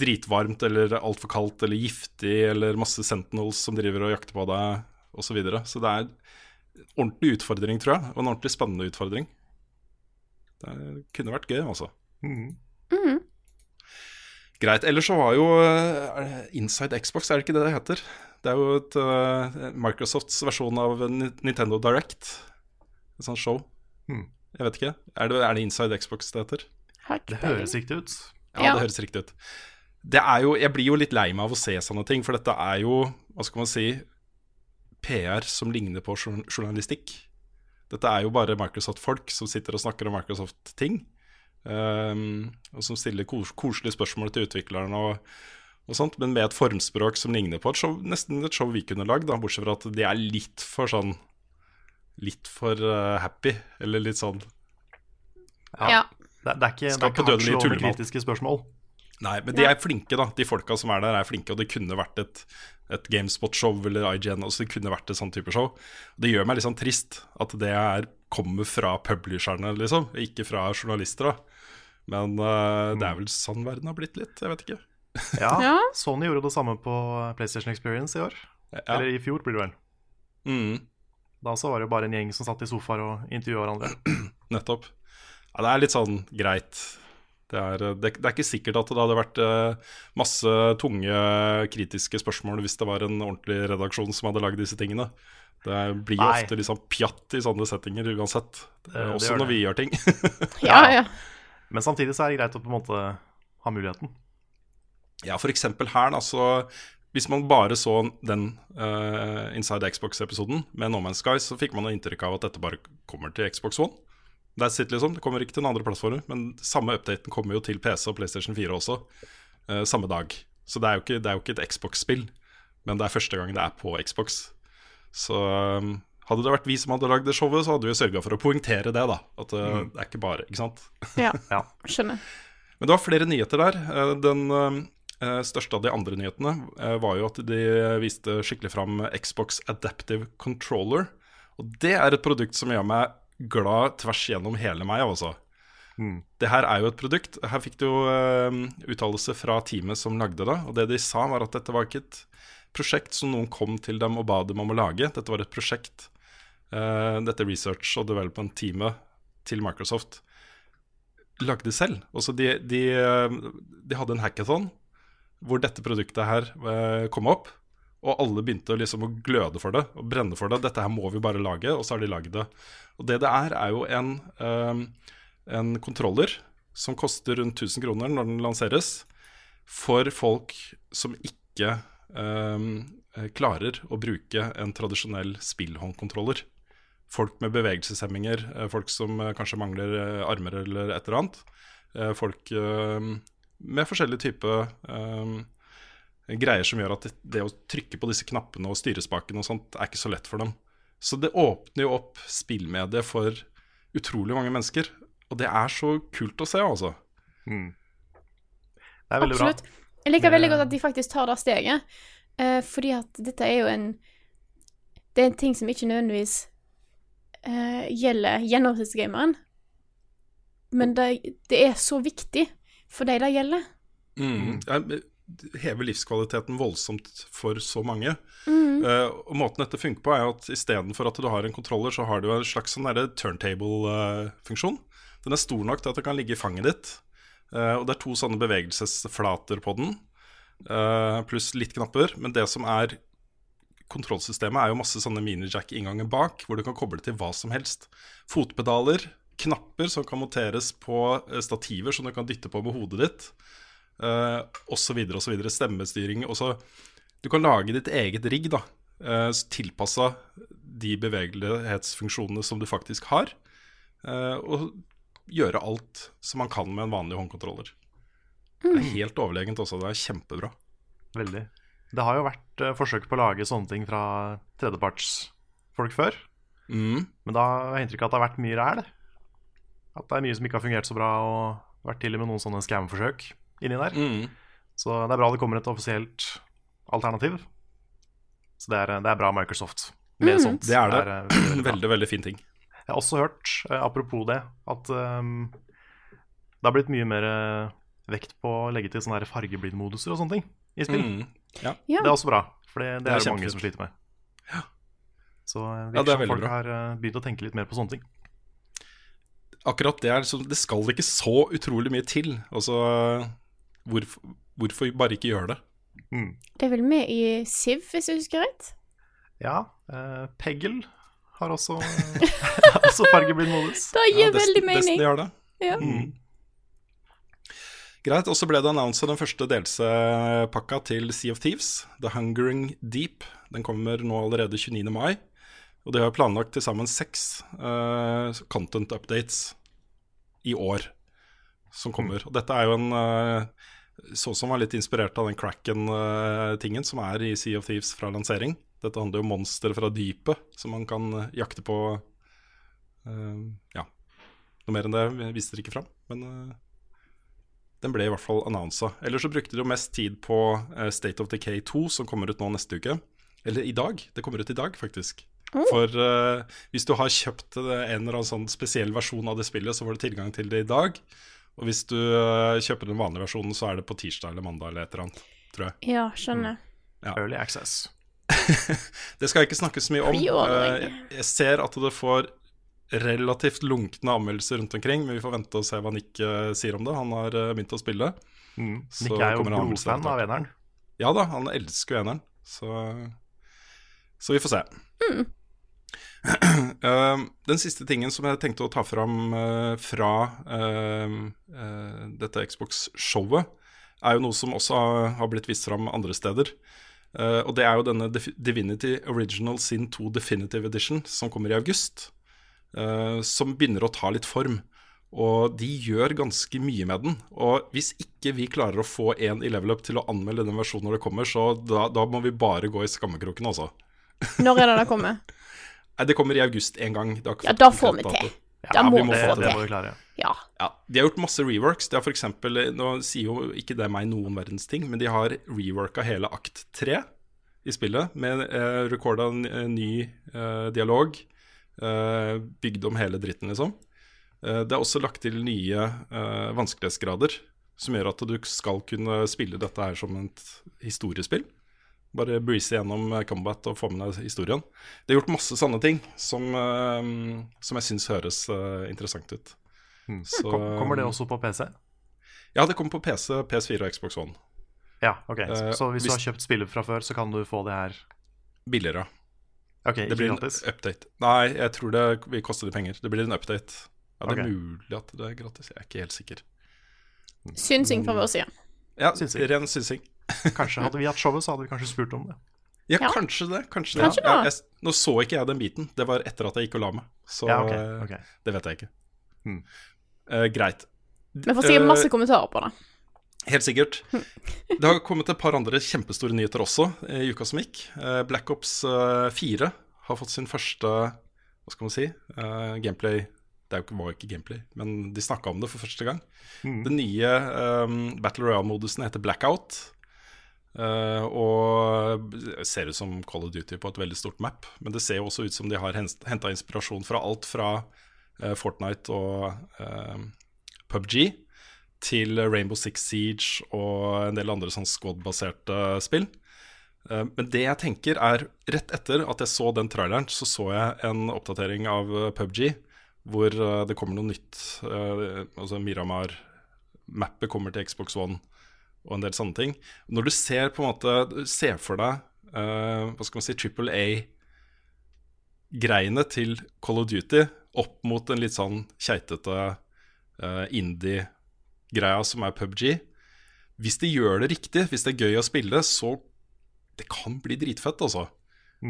dritvarmt eller altfor kaldt eller giftig eller masse sentinels som driver og jakter på deg osv. Så, videre. så det er en ordentlig utfordring, tror jeg, og en ordentlig spennende utfordring. Det kunne vært gøy, altså. Mhm. Greit. Ellers så var jo eh, Inside Xbox, er det ikke det det heter? Det er jo et, uh, Microsofts versjon av Nintendo Direct. Et sånt show. Hmm. Jeg vet ikke. Er det, er det Inside Xbox det heter? Det høres riktig ut. Ja, Ja. det høres riktig ut. Det er jo, jeg blir jo litt lei meg av å se sånne ting, for dette er jo, hva skal man si, PR som ligner på journalistikk. Dette er jo bare Microsoft-folk som sitter og snakker om Microsoft-ting. Um, og som stiller kos koselige spørsmål til utviklerne og, og sånt, men med et formspråk som ligner på et show, nesten et show vi kunne lagd, bortsett fra at de er litt for sånn Litt for uh, happy, eller litt sånn Ja. Det, det er ikke, det Skal er på ikke hardslående kritiske spørsmål. Nei, men de er flinke, da. De folka som er der, er flinke. Og det kunne vært et, et Gamespot-show eller IGN. Altså det kunne vært et sånn type show. Det gjør meg litt sånn trist at det er, kommer fra publisherne, liksom. Ikke fra journalister, da. Men eh, det er vel sånn verden har blitt litt. Jeg vet ikke. Ja, Ja. Sony gjorde det samme på PlayStation Experience i år. Ja. Eller i fjor, blir det vel. Mm, Da så var det jo bare en gjeng som satt i sofaer og intervjua hverandre. (clears throat) nettopp. Ja, det er litt sånn greit. Det er, eh, det, det er ikke sikkert at det hadde vært eh, masse tunge, kritiske spørsmål hvis det var en ordentlig redaksjon som hadde lagd disse tingene. Det blir jo Nei. ofte liksom pjatt i sånne settinger uansett. Det- det Også når det. vi gjør ting. (laughs) Ja, ja. Men samtidig så er det greit å på en måte ha muligheten. Ja, eksempel her, da, så Hvis man bare så den uh, Inside Xbox-episoden med No Man's Sky, så fikk man inntrykk av at dette bare kommer til Xbox One. That's it, liksom. Det kommer ikke til noen andre plattformer. Men samme updaten kommer jo til PC og PlayStation 4 også, uh, samme dag. Så det er jo ikke, det er jo ikke et Xbox-spill, men det er første gang det er på Xbox. Så um, hadde det vært vi som hadde lagd det showet, så hadde vi sørga for å poengtere det, da. At eh, det er ikke bare, ikke sant. ja. (laughs) Ja. Skjønner. Men det var flere nyheter der. Den eh, største av de andre nyhetene eh, var jo at de viste skikkelig fram Xbox Adaptive Controller. Og det er et produkt som gjør meg glad tvers gjennom hele meg, altså. Mm. Det her er jo et produkt. Her fikk du jo eh, uttalelse fra teamet som lagde det. Og det de sa, var at dette var ikke et prosjekt som noen kom til dem og ba dem om å lage. Dette var et prosjekt, uh, dette research- og development-teamet til Microsoft lagde selv. Også de, de, eh, de hadde en hackathon hvor dette produktet her eh, kom opp. Og alle begynte liksom å gløde for det og brenne for det. Dette her må vi bare lage, og så har de lagd det. Og det det er, er jo en, eh, en kontroller som koster rundt 1000 kroner når den lanseres, for folk som ikke eh, klarer å bruke en tradisjonell spillhåndkontroller. Folk med bevegelseshemminger, eh, folk som eh, kanskje mangler armer eller et eller annet. Folk eh, med forskjellige typer um, greier som gjør at det, det å trykke på disse knappene og styrespakene og sånt, er ikke så lett for dem. Så det åpner jo opp spillmediet for utrolig mange mennesker. Og det er så kult å se, altså. Mm. Det er veldig Absolutt. Jeg liker veldig godt at de faktisk tar det steget. Uh, fordi at dette er jo en Det er en ting som ikke nødvendigvis uh, gjelder gjennomsnittsgameren. Men det, det er så viktig for de det gjelder. Mm. Det hever livskvaliteten voldsomt for så mange. Mm. Uh, og Måten dette funker på, er at istedenfor at du har en kontroller, så har du en slags sånn turntable-funksjon. Den er stor nok til at den kan ligge i fanget ditt. Uh, og det er to sånne bevegelsesflater på den, uh, pluss litt knapper. Men det som er kontrollsystemet, er jo masse sånne minijack-innganger bak, hvor du kan koble til hva som helst. Fotpedaler, knapper som kan monteres på eh, stativer som du kan dytte på med hodet ditt, uh, osv., osv. Stemmestyring. Og så Du kan lage ditt eget rigg, da, uh, tilpassa de bevegelighetsfunksjonene som du faktisk har, eh, og gjøre alt som man kan med en vanlig håndkontroller. Det er helt overlegent også. Det er kjempebra. Veldig. Det har jo vært eh, forsøk på å lage sånne ting fra tredjepartsfolk før. Mm. Men da har jeg inntrykk av at det har vært mye ræl. At det er mye som ikke har fungert så bra, og vært til og med noen sånne scam-forsøk inni der. Mm. Så det er bra det kommer et offisielt alternativ. Så det er, det er bra Microsoft. Mer sånt. Det er det. eh, veldig, veldig. Veldig, veldig fin ting. Jeg har også hørt, eh, apropos det, at um, det har blitt mye mer eh, vekt på å legge til sånne fargeblindmoduser og sånne ting i spill. Mm. Ja. Ja. Det er også bra, for det, det, Det er er det mange som sliter med. Så Ja, virker det er som folk bra. har begynt å tenke litt mer på sånne ting. Akkurat det er liksom Det skal ikke så utrolig mye til. Altså hvorfor, hvorfor bare ikke gjøre det? Det er vel med i Siv, hvis jeg husker rett? Ja, eh, Peggel har også, (laughs) (laughs) også fargeblind modus. Det gir Ja, veldig mening. Destiny gjør det. Ja. Mm. Greit. Og så ble det annonsa den første delelsepakka til Sea of Thieves, The Hungering Deep. Den kommer nå allerede 29. mai. Og de har planlagt til sammen seks uh, content updates i år som kommer. Og dette er jo en uh, så som var litt inspirert av den Cracken-tingen som er i Sea of Thieves fra lansering. Dette handler jo om monstre fra dypet som man kan eh, jakte på. eh, ja, noe mer enn det viste dere ikke fram, men eh, den ble i hvert fall annonsa. Ellers så brukte de jo mest tid på eh, State of Decay 2, som kommer ut nå neste uke. Eller i dag. Det kommer ut i dag, faktisk. For uh, hvis du har kjøpt en eller annen sånn spesiell versjon av det spillet, så får du tilgang til det i dag. Og hvis du uh, kjøper den vanlige versjonen, så er det på tirsdag eller mandag eller et eller annet, tror jeg. Ja, skjønner. Early access. (laughs) Det skal jeg ikke snakke så mye om. Eh, jeg- ser at det får relativt lunkne anmeldelser rundt omkring, men vi får vente og se hva Nick sier om det. Han har begynt å spille. Mm. Nick er jo kommer blodfan av eneren. Ja da, han elsker jo eneren, så, så vi får se. (clears throat) Eh, den siste tingen som jeg tenkte å ta fram uh, fra uh, dette Xbox-showet, er jo noe som også har, blitt vist fram andre steder. Eh, og det er jo denne Divinity Original Sin 2 Definitive Edition, som kommer i august. som begynner å ta litt form. Og de gjør ganske mye med den. Og hvis ikke vi klarer å få en i level up til å anmelde den versjonen når det kommer, så da, da må vi bare gå i skammekroken, altså. Når er det det kommer? (laughs) Nei, det kommer i august en gang. Det Ja, da får vi til. Da må vi må til. Det, få det må vi klare. Ja. Ja, De har gjort masse reworks. De har for eksempel, Nå sier jo ikke det meg noen verdens ting, men de har reworka hele akt tre i spillet. Med eh, recorda en, en ny eh, dialog. Eh, bygd om hele dritten, liksom. Eh, det er også lagt til nye eh, vanskelighetsgrader, som gjør at du skal kunne spille dette her som et historiespill. Bare breeze gjennom eh, combat og få med deg historien. Det er gjort masse sånne ting som, eh, som jeg syns høres eh, interessant ut. Så- kommer det også på PC? Ja, det kommer på PC, PS4 og Xbox One. Ja, ok. Så, så hvis, du hvis- har kjøpt spillet fra før, så kan du få det her Billigere. Ok, Det blir blir en update. Nei, jeg tror det vil koste litt penger. Det blir en update. Ja, Det er mulig at det er gratis. Jeg er ikke helt sikker. Synsing fra vår side. Ja, Synsing. ren synsing. Kanskje Hadde vi hatt showet, så hadde vi kanskje spurt om det. Ja, Ja. kanskje det. Kanskje det. Kanskje Ja, det. jeg, nå så ikke jeg den biten. Det var etter at jeg gikk og la meg. Så Ja, okay, okay. det vet jeg ikke. Hmm. Uh, greit. Vi får sikkert Eh, masse kommentarer på det. Helt sikkert. Det har kommet et par andre kjempestore nyheter også eh, i uka som gikk. Eh, Black Ops eh, 4 har fått sin første Hva skal man si? eh, gameplay Det var ikke gameplay, men de snakka om det for første gang. Den nye um, Battle Royale-modusen heter Blackout. Eh, og ser ut som Call of Duty på et veldig stort map. Men det ser jo også ut som de har henta inspirasjon fra alt fra uh, Fortnite og uh, PubG til Rainbow Six Siege og en del andre sånn squad-baserte spill. Eh, Men det jeg tenker er Rett etter at jeg så den traileren, så så jeg en oppdatering av eh, PubG hvor eh, det kommer noe nytt. eh, Altså Miramar-mappet kommer til Xbox One og en del sånne ting. Når du ser på en måte ser for deg uh, hva skal man si, Triple A-greiene til Call of Duty opp mot en litt sånn keitete uh, indie-greia som er PubG. Hvis de gjør det riktig, hvis det er gøy å spille, så det kan bli dritfett, altså.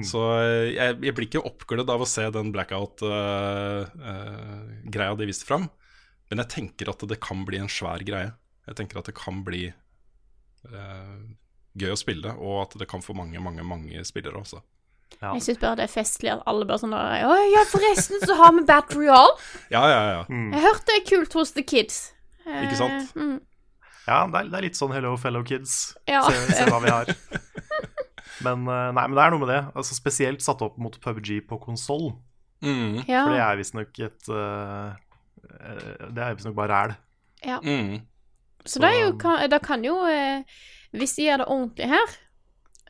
Så eh, jeg, jeg blir ikke oppglødd av å se den blackout-greia de viste fram. Men jeg tenker at det kan bli en svær greie. Jeg tenker at det kan bli gøy å spille, og at det kan få mange, mange mange spillere også. Ja. Jeg syns bare det er festlig at alle bare sånn Å ja, forresten så har vi Battle Royale. Ja, ja, ja. Jeg hørte det er kult hos The Kids. Eh, Ikke sant? Mm, Ja, det er, det er litt sånn Hello Fellow Kids. Ja. Se, se hva vi har. Men, eh, nei, men det er noe med det. Altså, spesielt satt opp mot PubG på konsoll. Mm, ja. For det er visstnok et eh, eh, Det er visstnok bare ræl. ja. mm. Så det, er jo, kan, det kan jo eh, Hvis de gjør det ordentlig her,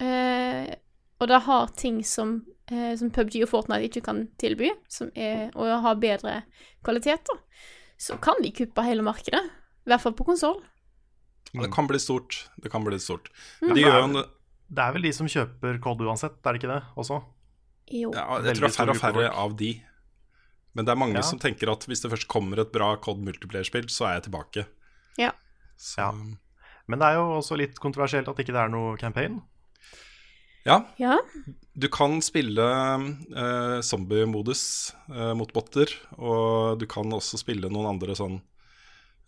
eh, og det har ting som eh, som PubG og Fortnite ikke kan tilby, som er å ha bedre kvalitet, da, så kan de kuppe hele markedet. I hvert fall på konsoll. Det kan bli stort. Det kan bli stort. Mm. De gjør jo en Det er vel de som kjøper COD uansett, er det ikke det også? Jo. Ja, jeg Veldig tror det er færre og færre av de. Men det er mange Ja. som tenker at hvis det først kommer et bra COD multiplayer-spill, så er jeg tilbake. Ja. Så, Ja. Men det er jo også litt kontroversielt at ikke det er noe campaign. ja, Ja. du kan spille eh, zombie-modus eh, mot botter, og du kan også spille noen andre sånn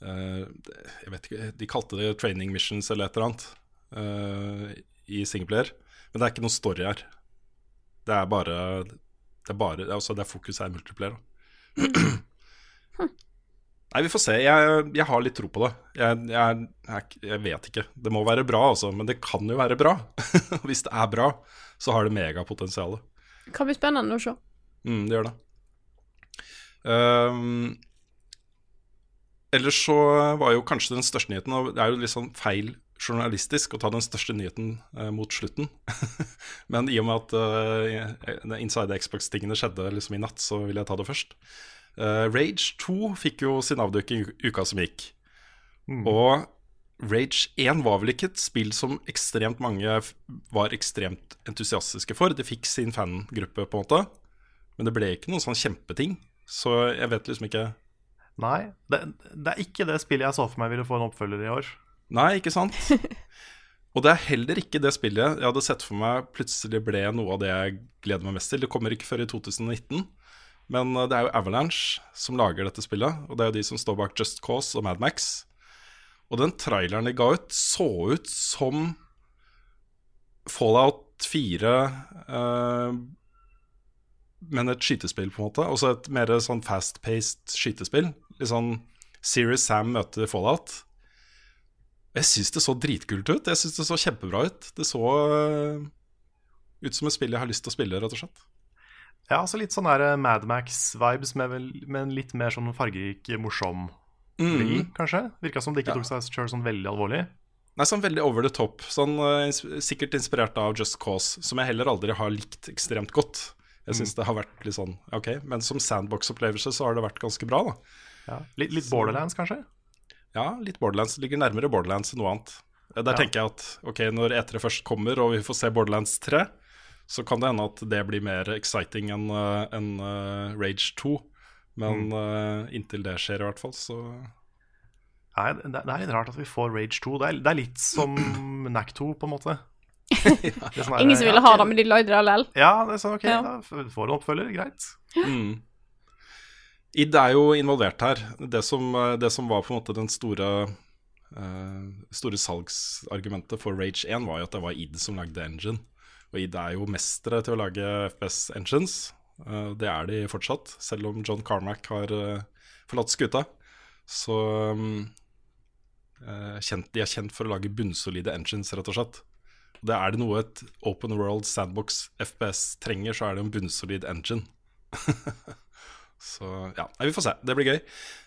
eh, Jeg vet ikke, de kalte det training missions eller et eller annet eh, i singleplayer. Men det er ikke noe story her. Det er bare Det er, bare, altså det er fokuset er multiplayer. Da. (clears throat) Nei, vi får se. Jeg, jeg har litt tro på det. Jeg, jeg, jeg, vet ikke. Det må være bra, altså. Men det kan jo være bra. (laughs) Hvis det er bra, så har det megapotensial. Det kan bli spennende å se. Mm, det gjør det. Um, ellers så var jo kanskje den største nyheten Og det er jo litt sånn feil journalistisk å ta den største nyheten eh, mot slutten. (laughs) Men i og med at uh, Inside Xbox-tingene skjedde liksom i natt, så vil jeg ta det først. Eh, Rage 2 fikk jo sin avdukking uka som gikk. Og Rage 1 var vel ikke et spill som ekstremt mange var ekstremt entusiastiske for. Det fikk sin fangruppe, på en måte. Men det ble ikke noen sånn kjempeting. Så jeg vet liksom ikke Nei, det, det er ikke det spillet jeg så for meg ville få en oppfølger i år. Nei, ikke sant? (laughs) Og det er heller ikke det spillet jeg hadde sett for meg plutselig ble noe av det jeg gleder meg mest til. Det kommer ikke før i 2019. Men eh, det er jo Avalanche som lager dette spillet. Og det er jo de som står bak Just Cause og Mad Max. Og den traileren de ga ut, så ut som Fallout 4 eh, Men et skytespill, på en måte. Også et mer sånn fast-paced skytespill. Litt sånn Serious Sam møter Fallout. Jeg syns det så dritkult ut. Jeg syns det så kjempebra ut. Det så uh, ut som et spill jeg har lyst til å spille, rett og slett. Ja, altså litt sånn der Mad Max-vibes med, vel- med en litt mer sånn fargerik, morsom vri, kanskje. Virka som det ikke Ja. tok seg selv sånn veldig alvorlig. Nei, sånn veldig over the top. Sånn, eh, sikkert inspirert av Just Cause, som jeg heller aldri har likt ekstremt godt. Jeg syns det har vært litt sånn ok, men som sandbox-opplevelse så har det vært ganske bra, da. Ja. Litt, litt Borderlands, kanskje? Ja, litt Borderlands. Ligger nærmere Borderlands enn noe annet. Eh, Der Ja. tenker jeg at ok, når E3 først kommer og vi får se Borderlands 3, så kan det hende at det blir mer exciting enn en, enn, eh, Rage 2. Men eh, inntil det skjer, i hvert fall, så Nei, det, det er litt rart at vi får Rage 2. Det er, det er litt som (clears throat) NAC 2, på en måte. (laughs) Det sånn Ingen som ville ja, ha det, men de lagde det allikevel. Ja, det er sånn, ok, Ja. da får en oppfølger, greit. mm. id er jo involvert her. Det som, eh, det som var på en måte den store uh, store salgsargumentet for Rage 1 var jo at det var id som lagde engine. Og id er jo mestere til å lage FPS engines. Eh, det er de fortsatt, selv om John Carmack har eh, forlatt skuta. Så um, eh, de er kjent for å lage bunnsolide engines, rett og slett. Det er det noe et open world sandbox FPS trenger, så er det en bunnsolid engine. (laughs) så ja, vi får se. Det blir gøy.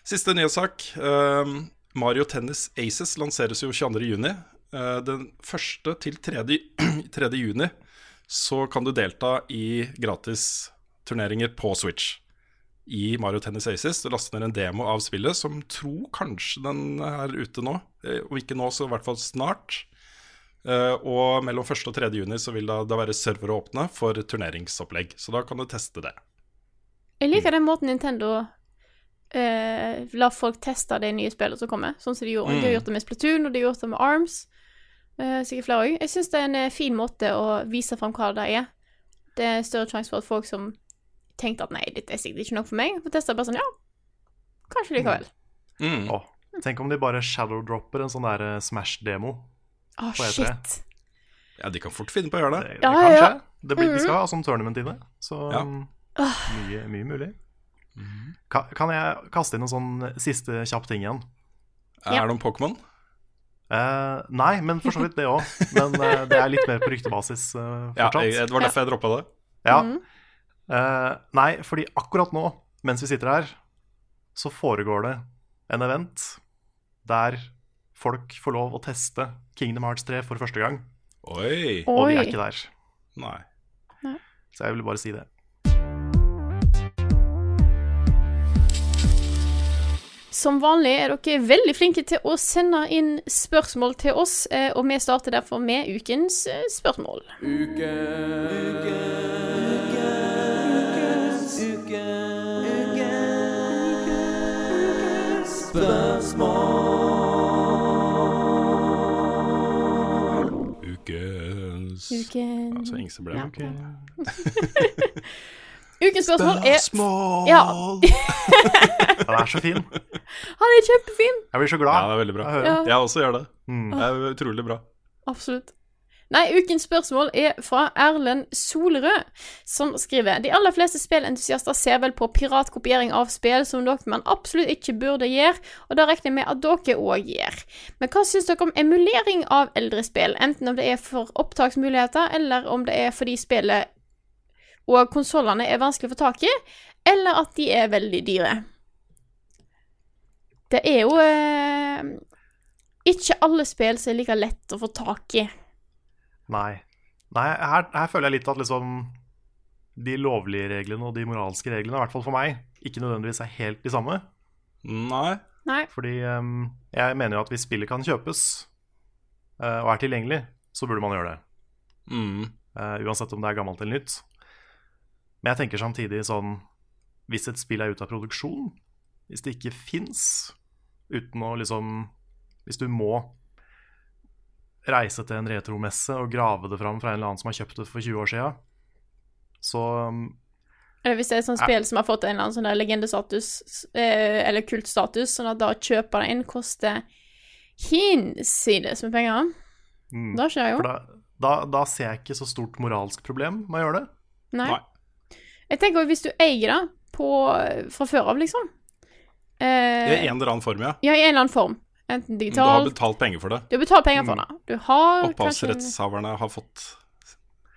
Siste nyhetssak. Um, Mario Tennis Aces lanseres jo 22.6. Uh, den første til 3. 3. (clears throat) juni så kan du delta i gratis turneringer på Switch i Mario Tennis Aces. Du laster ned en demo av spillet som tror kanskje den er ute nå. Eh, Om ikke nå, så i hvert fall snart. Eh, og mellom 1. og 3. juni så vil da være servere åpne for turneringsopplegg. Så da kan du teste det. Jeg liker den måten Nintendo eh, lar folk teste de nye spillene som kommer. Sånn som de gjorde. De har gjort det med Splatoon, og de har gjort det med Arms. Eh, sikkert flere òg. Jeg syns det er en eh, fin måte å vise fram hva det er. Det er større sjanse for at folk som tenkte at nei, dette er sikkert ikke nok for meg, får testa bare sånn ja, kanskje likevel. Mm. Åh, tenk om de bare shadowdropper en sånn der eh, Smash-demo. Å, På E3. shit. Ja, de kan fort finne på å gjøre Det, det. det Ja, kanskje ja. Det blir, de skal ha sånn tournament inne, så Ja. um, mye, mye mulig. Kan, kan jeg kaste inn en sånn siste kjapp ting igjen? Ja. Er det om Pokémon? Eh, nei, men for så vidt det òg. Men uh, det er litt mer på ryktebasis uh, (laughs) Ja, fortsatt. Ja, det var derfor jeg droppa det. Ja. Eh, nei, fordi akkurat nå, mens vi sitter her, så foregår det en event der folk får lov å teste Kingdom Hearts 3 for første gang. Oi. Og vi er ikke der. Nei. Så jeg ville bare si det. Som vanlig er dere veldig flinke til å sende inn spørsmål til oss, eh, og vi starter derfor med ukens eh, spørsmål. Ukens Ukens Altså Ingse ble Ja. (laughs) (laughs) (laughs) Ukens spørsmål er Spørsmål! Ja. (laughs) Den er så fin. Han er kjempefin! Jeg blir så glad. Ja, det er veldig bra. Jeg. Ja. Jeg også gjør det. Mm. Det er utrolig bra. Absolutt. Nei, ukens spørsmål er fra Erlend Solrød, som skriver De aller fleste spillentusiaster ser vel på piratkopiering av spill som noe man absolutt ikke burde gjøre, og det regner jeg med at dere òg gjør. Men hva syns dere om emulering av eldre spill, enten om det er for opptaksmuligheter, eller om det er fordi spillet og konsollene er vanskelig å få tak i, eller at de er veldig dyre? Det er jo eh, ikke alle spill som er like lett å få tak i. Nei. Nei her, her føler jeg litt at liksom de lovlige reglene og de moralske reglene, i hvert fall for meg, ikke nødvendigvis er helt de samme. Nei. Nei. Fordi um, jeg mener jo at hvis spillet kan kjøpes uh, og er tilgjengelig, så burde man gjøre det. Mm. Uh, uansett om det er gammelt eller nytt. Men jeg tenker samtidig sånn Hvis et spill er ute av produksjon, hvis det ikke fins, uten å liksom Hvis du må reise til en retromesse og grave det fram fra en eller annen som har kjøpt det for 20 år sia, så um, Eller hvis det er et sånt spill som har fått en eller annen sånn der legendestatus, eh, eller kultstatus, sånn at da å kjøpe det inn koster hinsides med penger. mm, da skjer jo. For da, da, da ser jeg ikke så stort moralsk problem med å gjøre det. Nei. Nei. Jeg tenker også, hvis du eier det på, fra før av, liksom. I Eh, en eller annen form, ja. ja, i en eller annen form. Enten Du har betalt penger for det. Du har betalt penger for Mm. det. Du har kanskje Opphavsrettshaverne har fått,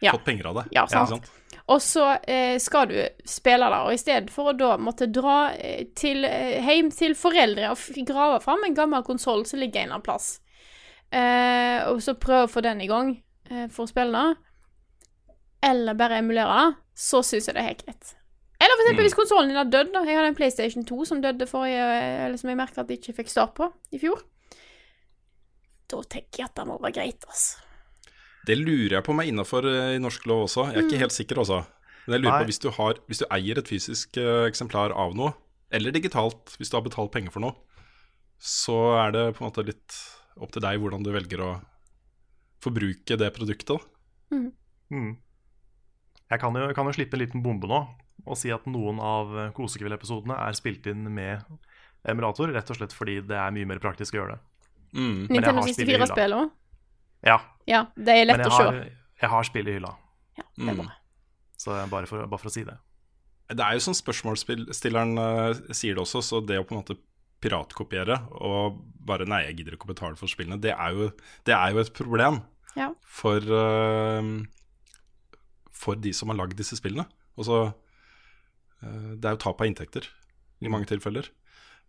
Ja. fått penger av det. Ja, Ikke sant. Og så eh, skal du spille det, og i stedet for å da måtte dra eh, til, eh, hjem til foreldre og grave fram en gammel konsoll som ligger en eller annen plass, eh, og så prøve å få den i gang eh, for å spille eller bare emulere det, så syns jeg det er helt greit. Eller for eksempel Mm. hvis konsollen din har dødd. da. Jeg hadde en PlayStation 2 som døde forrige Eller som jeg merka at jeg ikke fikk start på i fjor. Da tenker jeg at det må være greit, altså. Det lurer jeg på om er innafor i norsk lov også. Jeg er ikke helt sikker, altså. Men jeg lurer Nei. på hvis du, har, hvis du eier et fysisk eh, eksemplar av noe, eller digitalt, hvis du har betalt penger for noe, så er det på en måte litt opp til deg hvordan du velger å forbruke det produktet. da. Mm. Jeg kan jo, kan jo slippe en liten bombe nå og si at noen av Kosekveld-episodene er spilt inn med emulator, rett og slett fordi det er mye mer praktisk å gjøre det. Mm. Nintendo har spill i hylla. 64-spill òg. Ja, Ja, det er lett å se. Men jeg har spill i hylla, Ja, det er Mm. bra. så bare for, bare for å si det. Det er jo som spørsmålsstilleren uh, sier det også, så det å på en måte piratkopiere og bare Nei, jeg gidder ikke å betale for spillene. Det er jo, det er jo et problem Ja. for, eh, for de som har lagd disse spillene. Altså, det er jo tap av inntekter i mange tilfeller.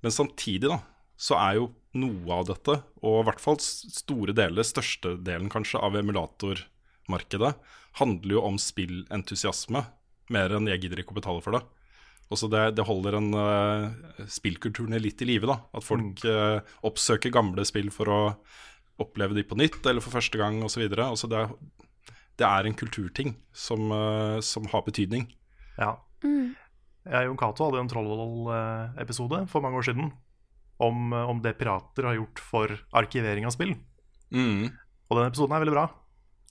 Men samtidig, da, så er jo noe av dette, og i hvert fall store deler, største delen kanskje, av emulatormarkedet, handler jo om spillentusiasme mer enn jeg gidder ikke å betale for det. Også det, det holder en uh, spillkulturen litt i live, da. At folk uh, oppsøker gamle spill for å oppleve de på nytt eller for første gang osv. Altså det, det er en kulturting som, eh, som har betydning. Ja. Mm. Jeg og Jon Cato hadde en Trollvoll-episode for mange år siden om, eh, om det pirater har gjort for arkivering av spill. Mm. Og den episoden er veldig bra.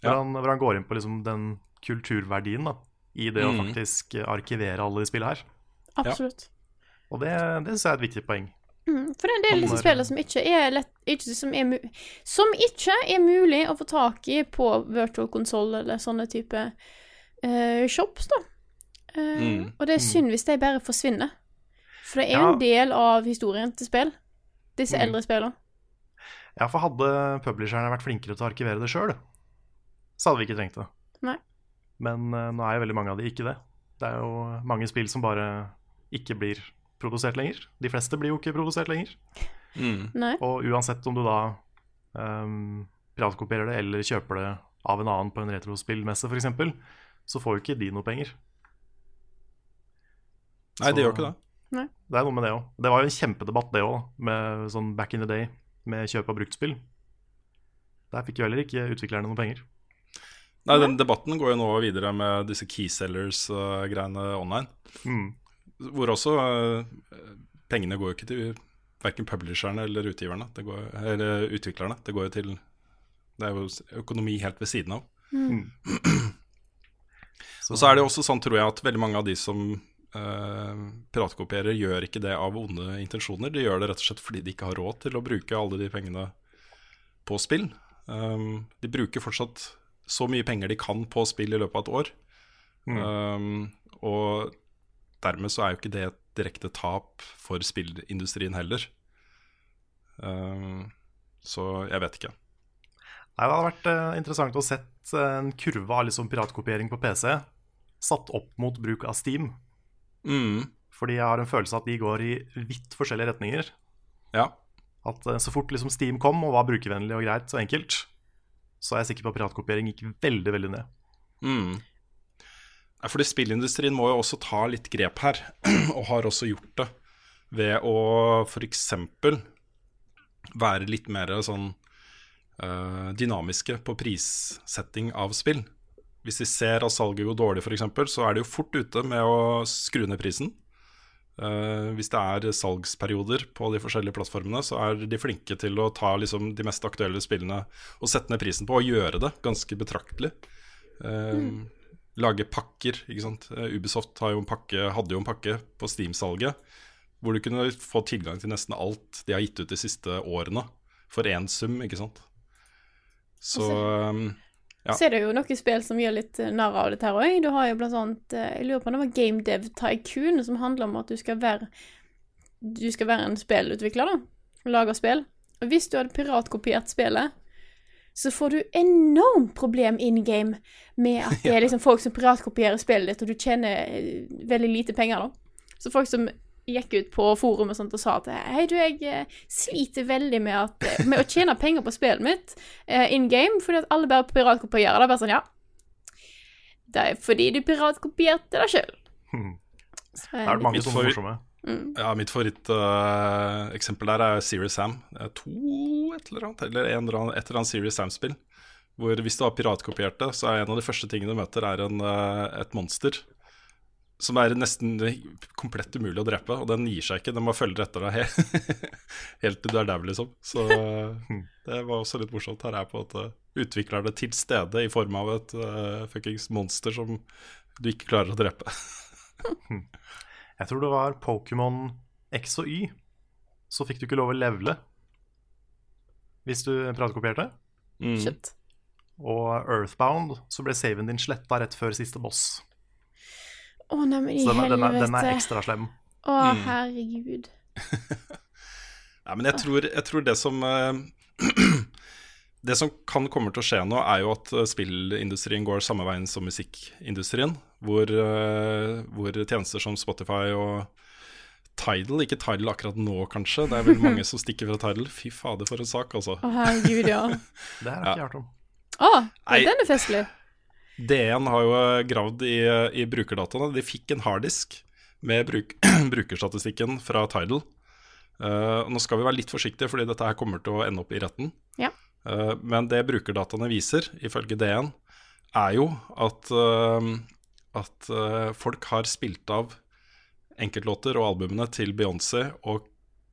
Hvor, Ja. han, hvor han går inn på liksom den kulturverdien da, i det å Mm. faktisk eh, arkivere alle de spillene her. Absolutt. Og det, det synes jeg er et viktig poeng. Mm, for det er en del av disse spillene som ikke er lett ikke, som, er som ikke er mulig å få tak i på virtual console eller sånne type uh, shops, da. Uh, Mm. Og det er synd hvis de bare forsvinner. For det er Ja. en del av historien til spill. Disse Mm. eldre spillene. Ja, for hadde publisherne vært flinkere til å arkivere det sjøl, så hadde vi ikke trengt det. Nei. Men uh, nå er jo veldig mange av de ikke det. Det er jo mange spill som bare ikke blir produsert lenger. De fleste blir jo ikke produsert lenger. Mm. Og uansett om du da um, piratkopierer det eller kjøper det av en annen på en retrospillmesse f.eks., så får jo ikke de noe penger. Nei, det gjør ikke det. Det er noe med det òg. Det var jo en kjempedebatt, det òg, med sånn back in the day, med kjøp av bruktspill. Der fikk jo heller ikke utviklerne noe penger. Nei, den debatten går jo nå videre med disse keysellers-greiene online. Mm. Hvor også uh, pengene går jo ikke til verken publisherne eller utgiverne. Det går, eller utviklerne. Det går jo til Det er jo økonomi helt ved siden av. Og så er det også sånn, tror jeg, at veldig mange av de som eh, piratkopierer, gjør ikke det av onde intensjoner. De gjør det rett og slett fordi de ikke har råd til å bruke alle de pengene på spill. Um, de bruker fortsatt så mye penger de kan på spill i løpet av et år. Um, og dermed så er jo ikke det et direkte tap for spillindustrien heller. Uh, så jeg vet ikke. Nei, Det hadde vært uh, interessant å sett eh, en kurve av liksom piratkopiering på PC satt opp mot bruk av Steam. Mm, Fordi jeg har en følelse av at de går i vidt forskjellige retninger. ja. At uh, Så fort liksom Steam kom og var brukervennlig og greit og enkelt, så er jeg sikker på at piratkopiering gikk veldig veldig ned. Mm. Fordi spillindustrien må jo også ta litt grep her, (clears throat) og har også gjort det ved å f.eks. være litt mer sånn uh, dynamiske på prissetting av spill. Hvis de ser at salget går dårlig, f.eks., så er de jo fort ute med å skru ned prisen. Uh, hvis det er salgsperioder på de forskjellige plattformene, så er de flinke til å ta liksom, de mest aktuelle spillene og sette ned prisen på, og gjøre det ganske betraktelig. Eh, Lage pakker, ikke sant. Eh, Ubisoft har jo en pakke, hadde jo en pakke på Steam-salget hvor du kunne få tilgang til nesten alt de har gitt ut de siste årene, for én sum, ikke sant. Så altså, Ja. Så er det jo noen spill som gjør litt narr av dette her òg. Du har jo blant annet eh, Jeg lurer på om det var Game Dev Tycoon, som handler om at du skal være Du skal være en spillutvikler, da. Lage spill. Og hvis du hadde piratkopiert spillet, så får du enormt problem in game med at det (laughs) er liksom folk som piratkopierer spillet ditt, og du tjener eh, veldig lite penger, da. Så folk som gikk ut på forum og sånt og sa at hei, du, jeg eh, sliter veldig med, at, eh, med å tjene penger på spillet mitt uh, in game, fordi at alle bare piratkopierer. Det bare sånn, ja. Det er fordi du piratkopierte deg sjøl. (laughs) Det er det mange som sånne favoritt- morsomme. Ja, mitt favoritteksempel der er Serious Sam. Det er to et eller annet, eller en et eller annet Serious Sam-spill. Hvor hvis du har piratkopiert det, så er en av de første tingene du møter, er en, uh, et monster. Som er nesten komplett umulig å drepe, og den gir seg ikke. Den bare følger etter deg (laughs) helt til du er der, liksom. Så eh, det var også litt morsomt. Her er på en måte det til stede i form av et uh, fuckings monster som du ikke klarer å drepe. Jeg tror det var Pokémon X og Y. Så fikk du ikke lov å levele hvis du piratkopierte. Mm. Shit. Og Earthbound så ble saven din sletta rett før siste boss. Å, neimen i Så den er, den, er, den er ekstra slem. Å, Mm. herregud. (laughs) Nei, men jeg tror, jeg tror det som eh, (clears throat) Det som kan komme til å skje nå, er jo at eh, spillindustrien går samme veien som musikkindustrien. Hvor, eh, hvor tjenester som Spotify og Tidal Ikke Tidal akkurat nå, kanskje. Det er vel mange som stikker fra Tidal. Fy fader, for en sak, altså. Å, herregud, ja. (laughs) Det her har jeg ikke hørt om. Å, den er festlig. DN har jo eh, gravd i, i brukerdataene. De fikk en harddisk med bruk, (clears throat) brukerstatistikken fra Tidal. Uh, nå skal vi være litt forsiktige, fordi dette her kommer til å ende opp i retten. Ja. Uh, men det brukerdataene viser, ifølge DN, er jo at, eh, at uh, folk har spilt av enkeltlåter og albumene til Beyoncé og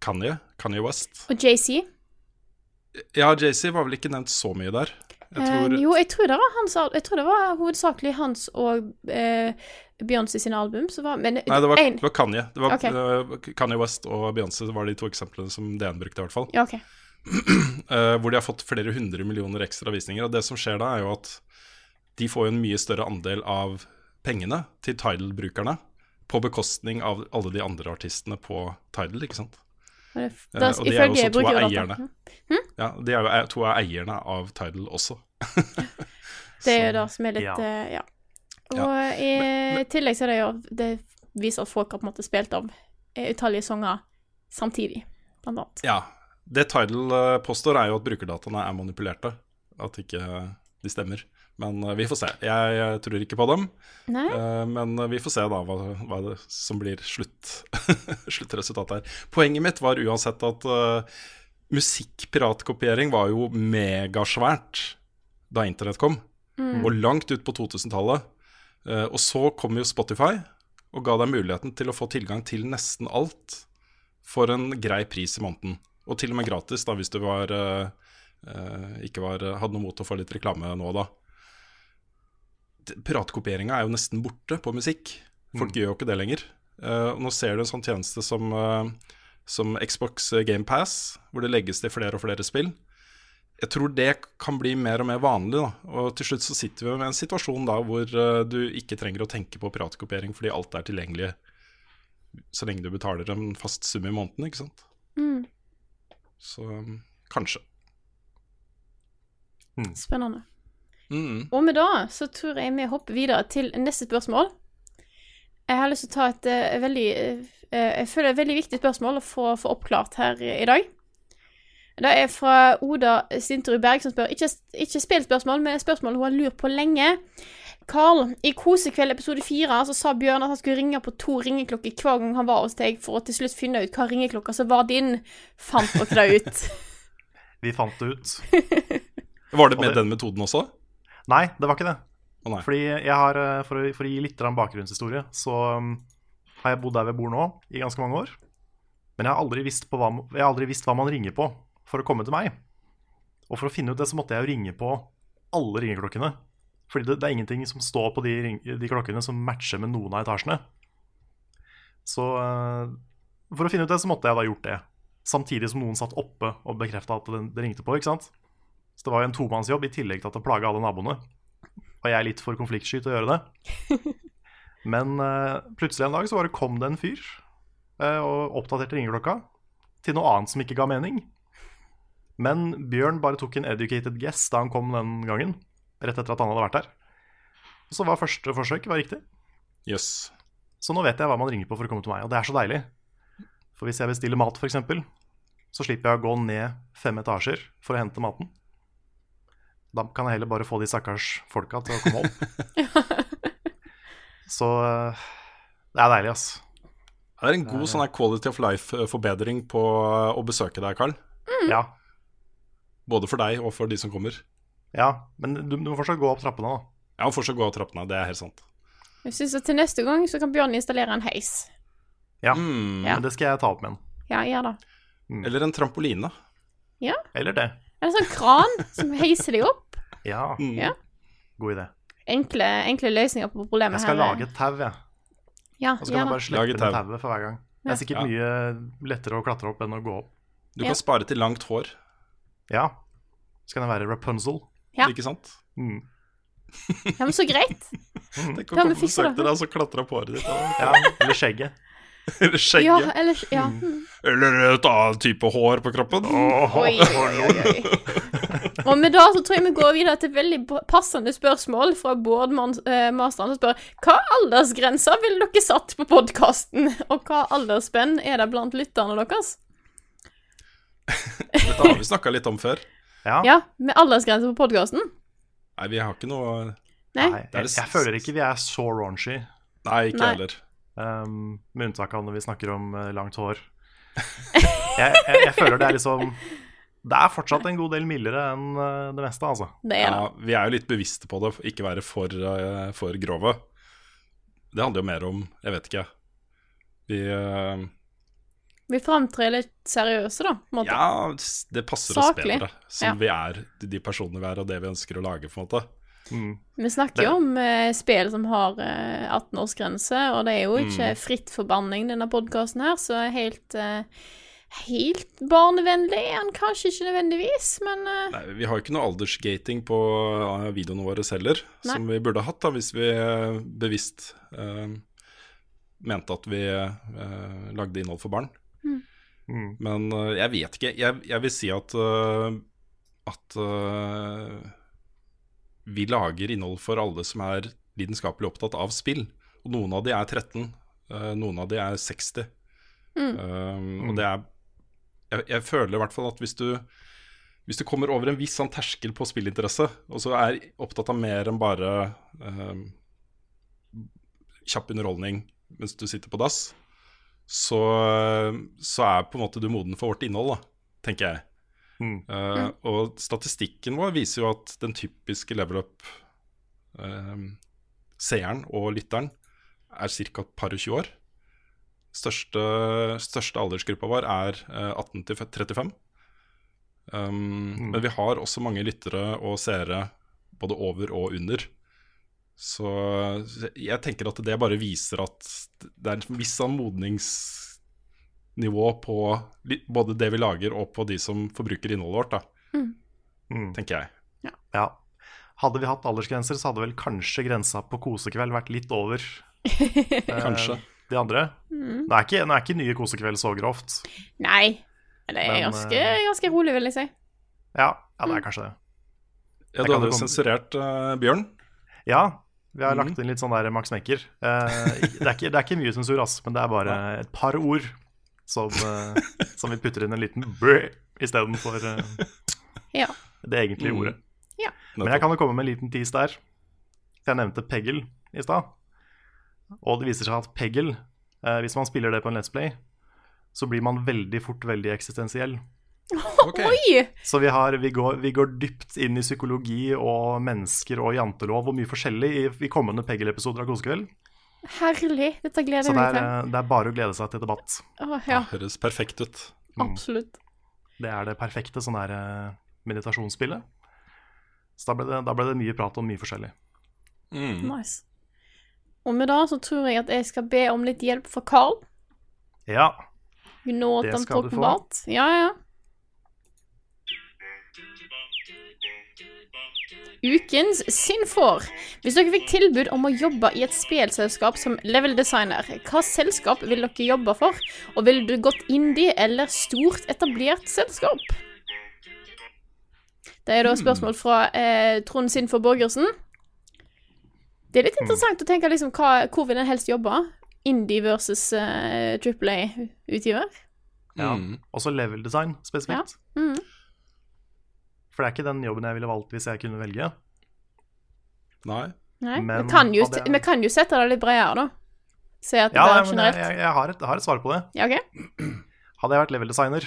Kanye, Kanye West. Og JC. Ja, JC var vel ikke nevnt så mye der. Jeg tror, Eh, jo, jeg tror det var hans tror det var hovedsakelig hans og eh, Beyoncé sine album var Men Nei, det var, en- det var Kanye. Det var, okay. eh, Kanye West og Beyoncé var de to eksemplene som DN brukte, i hvert fall. Ja, okay. Uh, (clears throat) hvor de har fått flere hundre millioner ekstra visninger. Og det som skjer da, er jo at de får en mye større andel av pengene til Tidal-brukerne. På bekostning av alle de andre artistene på Tidal, ikke sant. Eh, da, og de er jo også to av eierne. eierne. Ja, De er jo to av eierne av Tidal også. (laughs) Det er jo det som er litt ja. eh, Ja. Og i tillegg så er det jo Det viser at folk har på en måte spilt av eh, utallige sanger samtidig, blant annet. Ja. Det Tidal påstår, er jo at brukerdataene er manipulerte. At ikke de stemmer. Men eh, vi får se. Jeg, jeg tror ikke på dem. Eh, men vi får se da hva, hva som blir slutt, (laughs) sluttresultatet her. Poenget mitt var uansett at uh, musikkpiratkopiering var jo megasvært da internett kom. Og langt ut på 2000-tallet. Uh, og så kom jo Spotify og ga deg muligheten til å få tilgang til nesten alt for en grei pris i måneden. Og til og med gratis, da, hvis du var, eh, eh, ikke var, hadde noe mot å få litt reklame nå og da. Piratkopieringa er jo nesten borte på musikk. Folk gjør jo ikke det lenger. Uh, og nå ser du en sånn tjeneste som, uh, som Xbox Game Pass, hvor det legges til flere og flere spill. Jeg tror det kan bli mer og mer vanlig. Da. Og til slutt så sitter vi med en situasjon da hvor uh, du ikke trenger å tenke på piratkopiering fordi alt er tilgjengelig så lenge du betaler en fast sum i måneden, ikke sant. Mm. Så um, kanskje. Spennende. Mm. Og med det så tror jeg vi hopper videre til neste spørsmål. Jeg har lyst til å ta et eh, veldig eh, Jeg føler et veldig viktig spørsmål å få, få oppklart her i i dag. Det er fra Oda Sinterud Berg som spør Ikke, ikke spillspørsmål, men spørsmål hun har lurt på lenge. Carl, i Kosekveld episode fire så sa Bjørn at han skulle ringe på to ringeklokker hver gang han var hos deg, for å til slutt finne ut hva ringeklokka som var din. Fant dere det ut? (laughs) Vi fant det ut. (laughs) Var det med den metoden også? Nei, det var ikke det. Oh, nei. Fordi jeg har, eh, for å, for å gi litt bakgrunnshistorie, så um, har jeg bodd der jeg bor nå i ganske mange år. Men jeg har, aldri visst på hva, jeg har aldri visst hva man ringer på for å komme til meg. Og for å finne ut det, så måtte jeg jo ringe på alle ringeklokkene. Fordi det, det er ingenting som står på de, ring, de klokkene som matcher med noen av etasjene. Så uh, for å finne ut det, så måtte jeg da gjort det. Samtidig som noen satt oppe og bekrefta at det, det ringte på. ikke sant? Så det var jo en tomannsjobb i tillegg til at det plaga alle naboene. Og jeg er litt for konfliktsky til å gjøre det. (laughs) Men uh, plutselig en dag så bare kom det en fyr uh, og oppdaterte ringeklokka til noe annet som ikke ga mening. Men Bjørn bare tok en educated guess da han kom den gangen. Rett etter at han hadde vært der. Så var første forsøk var riktig. Yes. Så nå vet jeg hva man ringer på for å komme til meg, og det er så deilig. For hvis jeg bestiller mat, f.eks., så slipper jeg å gå ned fem etasjer for å hente maten. Da kan jeg heller bare få de stakkars folka til å komme opp. (laughs) så eh, det er deilig, ass. Det er en god sånn her quality of life-forbedring på å besøke deg, Carl. Ja, Både for deg og for de som kommer. ja. Men du, du må fortsatt gå opp trappene, da. Ja, må fortsatt gå opp trappene, det er helt sant. Jeg synes at til neste gang så kan Bjørn installere en heis. Ja, Mm. Ja. men det skal jeg ta opp med en. Ja, gjør det. Eller en trampoline. Ja. Eller det. Eller sånn kran som heiser deg opp. Ja, Mm. Ja. god idé. Enkle, enkle løsninger på problemet Jeg skal her. lage et tau, jeg. Ja, Og så kan ja, jeg bare slippe ned tauet for hver gang. Det er sikkert Ja. mye lettere å klatre opp enn å gå opp. Du Ja. kan spare til langt hår, Ja. Så kan jeg være Rapunzel. Ja. ikke sant? Mm. Ja, men så greit. (laughs) Tenk å komme besøk det. til deg og så klatre opp håret ditt. Ja, eller skjegget. (laughs) Eller skjegget. Ja, eller Ja. Mm. Eller et annet type hår på kroppen. Oh, oi, oi, oi. (laughs) Og med det så tror jeg vi går videre til et veldig passende spørsmål fra Bård Man- eh, Masteren, som spør hva aldersgrenser ville dere satt på podkasten, og hva aldersspenn er det blant lytterne deres? (laughs) Dette har vi snakka litt om før. Ja. Ja, med aldersgrense på podkasten? Nei, vi har ikke noe Nei? Nei, jeg, jeg føler ikke vi er så raunchy. Nei, ikke Nei. heller. Um, med unntak av når vi snakker om uh, langt hår. (laughs) Jeg, jeg, jeg føler det er liksom Det er fortsatt en god del mildere enn eh, det meste, altså. Det er det. Ja, vi er jo litt bevisste på det, ikke være for, eh, for grove. Det handler jo mer om Jeg vet ikke. Vi uh... Vi framtrer litt seriøse, da. På en måte. Ja, det passer oss Saklig. bedre som Ja. vi er, de personene vi er, og det vi ønsker å lage, på en måte. Mm. Vi snakker jo om uh, spill som har uh, 18-årsgrense, og det er jo ikke Mm. fritt for banning, denne podkasten her, så helt eh, Helt barnevennlig er han kanskje ikke nødvendigvis, men eh, Nei, vi har jo ikke noe aldersgating på eh, videoene våre heller, Nei. som vi burde hatt da, hvis vi eh, bevisst eh, mente at vi eh, lagde innhold for barn. Mm. Men eh, jeg vet ikke. Jeg, jeg vil si at at uh, vi lager innhold for alle som er lidenskapelig opptatt av spill. Og noen av de er 13, eh, noen av de er 60. Mm. Um, og det er jeg, jeg føler i hvert fall at hvis du Hvis du kommer over en viss sånn terskel på spillinteresse, og så er opptatt av mer enn bare eh, kjapp underholdning mens du sitter på dass, så, så er på en måte du moden for vårt innhold, da, tenker jeg. Mm. Eh, Og statistikken vår viser jo at den typiske level up-seeren og lytteren er ca. et par og 20 år. Største, største aldersgruppa vår er eh, 18 til 35. Um, Men vi har også mange lyttere og seere både over og under. Så jeg tenker at det bare viser at det er en viss anmodningsnivå modningsnivå på både det vi lager og på de som forbruker innholdet vårt, da, Mm. tenker jeg. Ja. Hadde vi hatt aldersgrenser, så hadde vel kanskje grensa på kosekveld vært litt over (laughs) Kanskje. eh, de andre. Nå, er ikke, nå er ikke nye kosekveld så grovt. Nei. Det er Men, ganske, eh, ganske rolig, vil jeg si. Ja, ja det er kanskje det. Ja, du hadde jo sensurert uh, Bjørn. Ja, vi har Mhm. lagt inn litt sånn der Max Mekker. Eh, det, er ikke, det er ikke mye sensur, ass, men det er bare et par ord som, eh, (laughs) som vi putter inn en liten brø istedenfor uh, Ja. det egentlige Mm. ordet. Ja. Men jeg kan jo komme med en liten tease der. Jeg nevnte Peggel i stad. Og det viser seg at Peggle, eh, hvis man spiller det på en Let's Play, så blir man veldig fort veldig eksistensiell. (laughs) Okay. Så vi, har, vi, går, vi går dypt inn i psykologi og mennesker og jantelov og mye forskjellig i, i kommende Peggle-episoder av Kosekveld. Herlig. Dette gleder jeg det meg til. Så det er bare å glede seg til debatt. Åh, ja, Det Høres perfekt ut. absolutt. Det er det perfekte sånn her eh, meditasjonsspillet. Så da ble, det, da ble det mye prat om mye forskjellig. Mm. Nice. Og med det så tror jeg at jeg skal be om litt hjelp fra Carl. Ja. You know Det skal du få. about. Ja, ja. Ukens Sinfor. Hvis dere fikk tilbud om å jobbe i et spelselskap som level-designer, hva selskap vil dere jobbe for? Og ville du gått indie eller stort etablert selskap? Det er da spørsmål fra eh, Trond Sinfor Borgersen. Det er litt interessant å tenke liksom, hva, hvor vil en helst jobbe? Indie versus eh, Triple A-utgiver? ja. Mm. Også level design spesifikt. Mhm. For det er ikke den jobben jeg ville valgt hvis jeg kunne velge. Nei. Nei, Men vi, kan jo, jeg- vi kan jo sette det litt bredere, da. Se at Ja, det nei, er generelt. jeg, jeg, har et, jeg har et svar på det. Ja, okay. (clears throat) Hadde jeg vært level designer,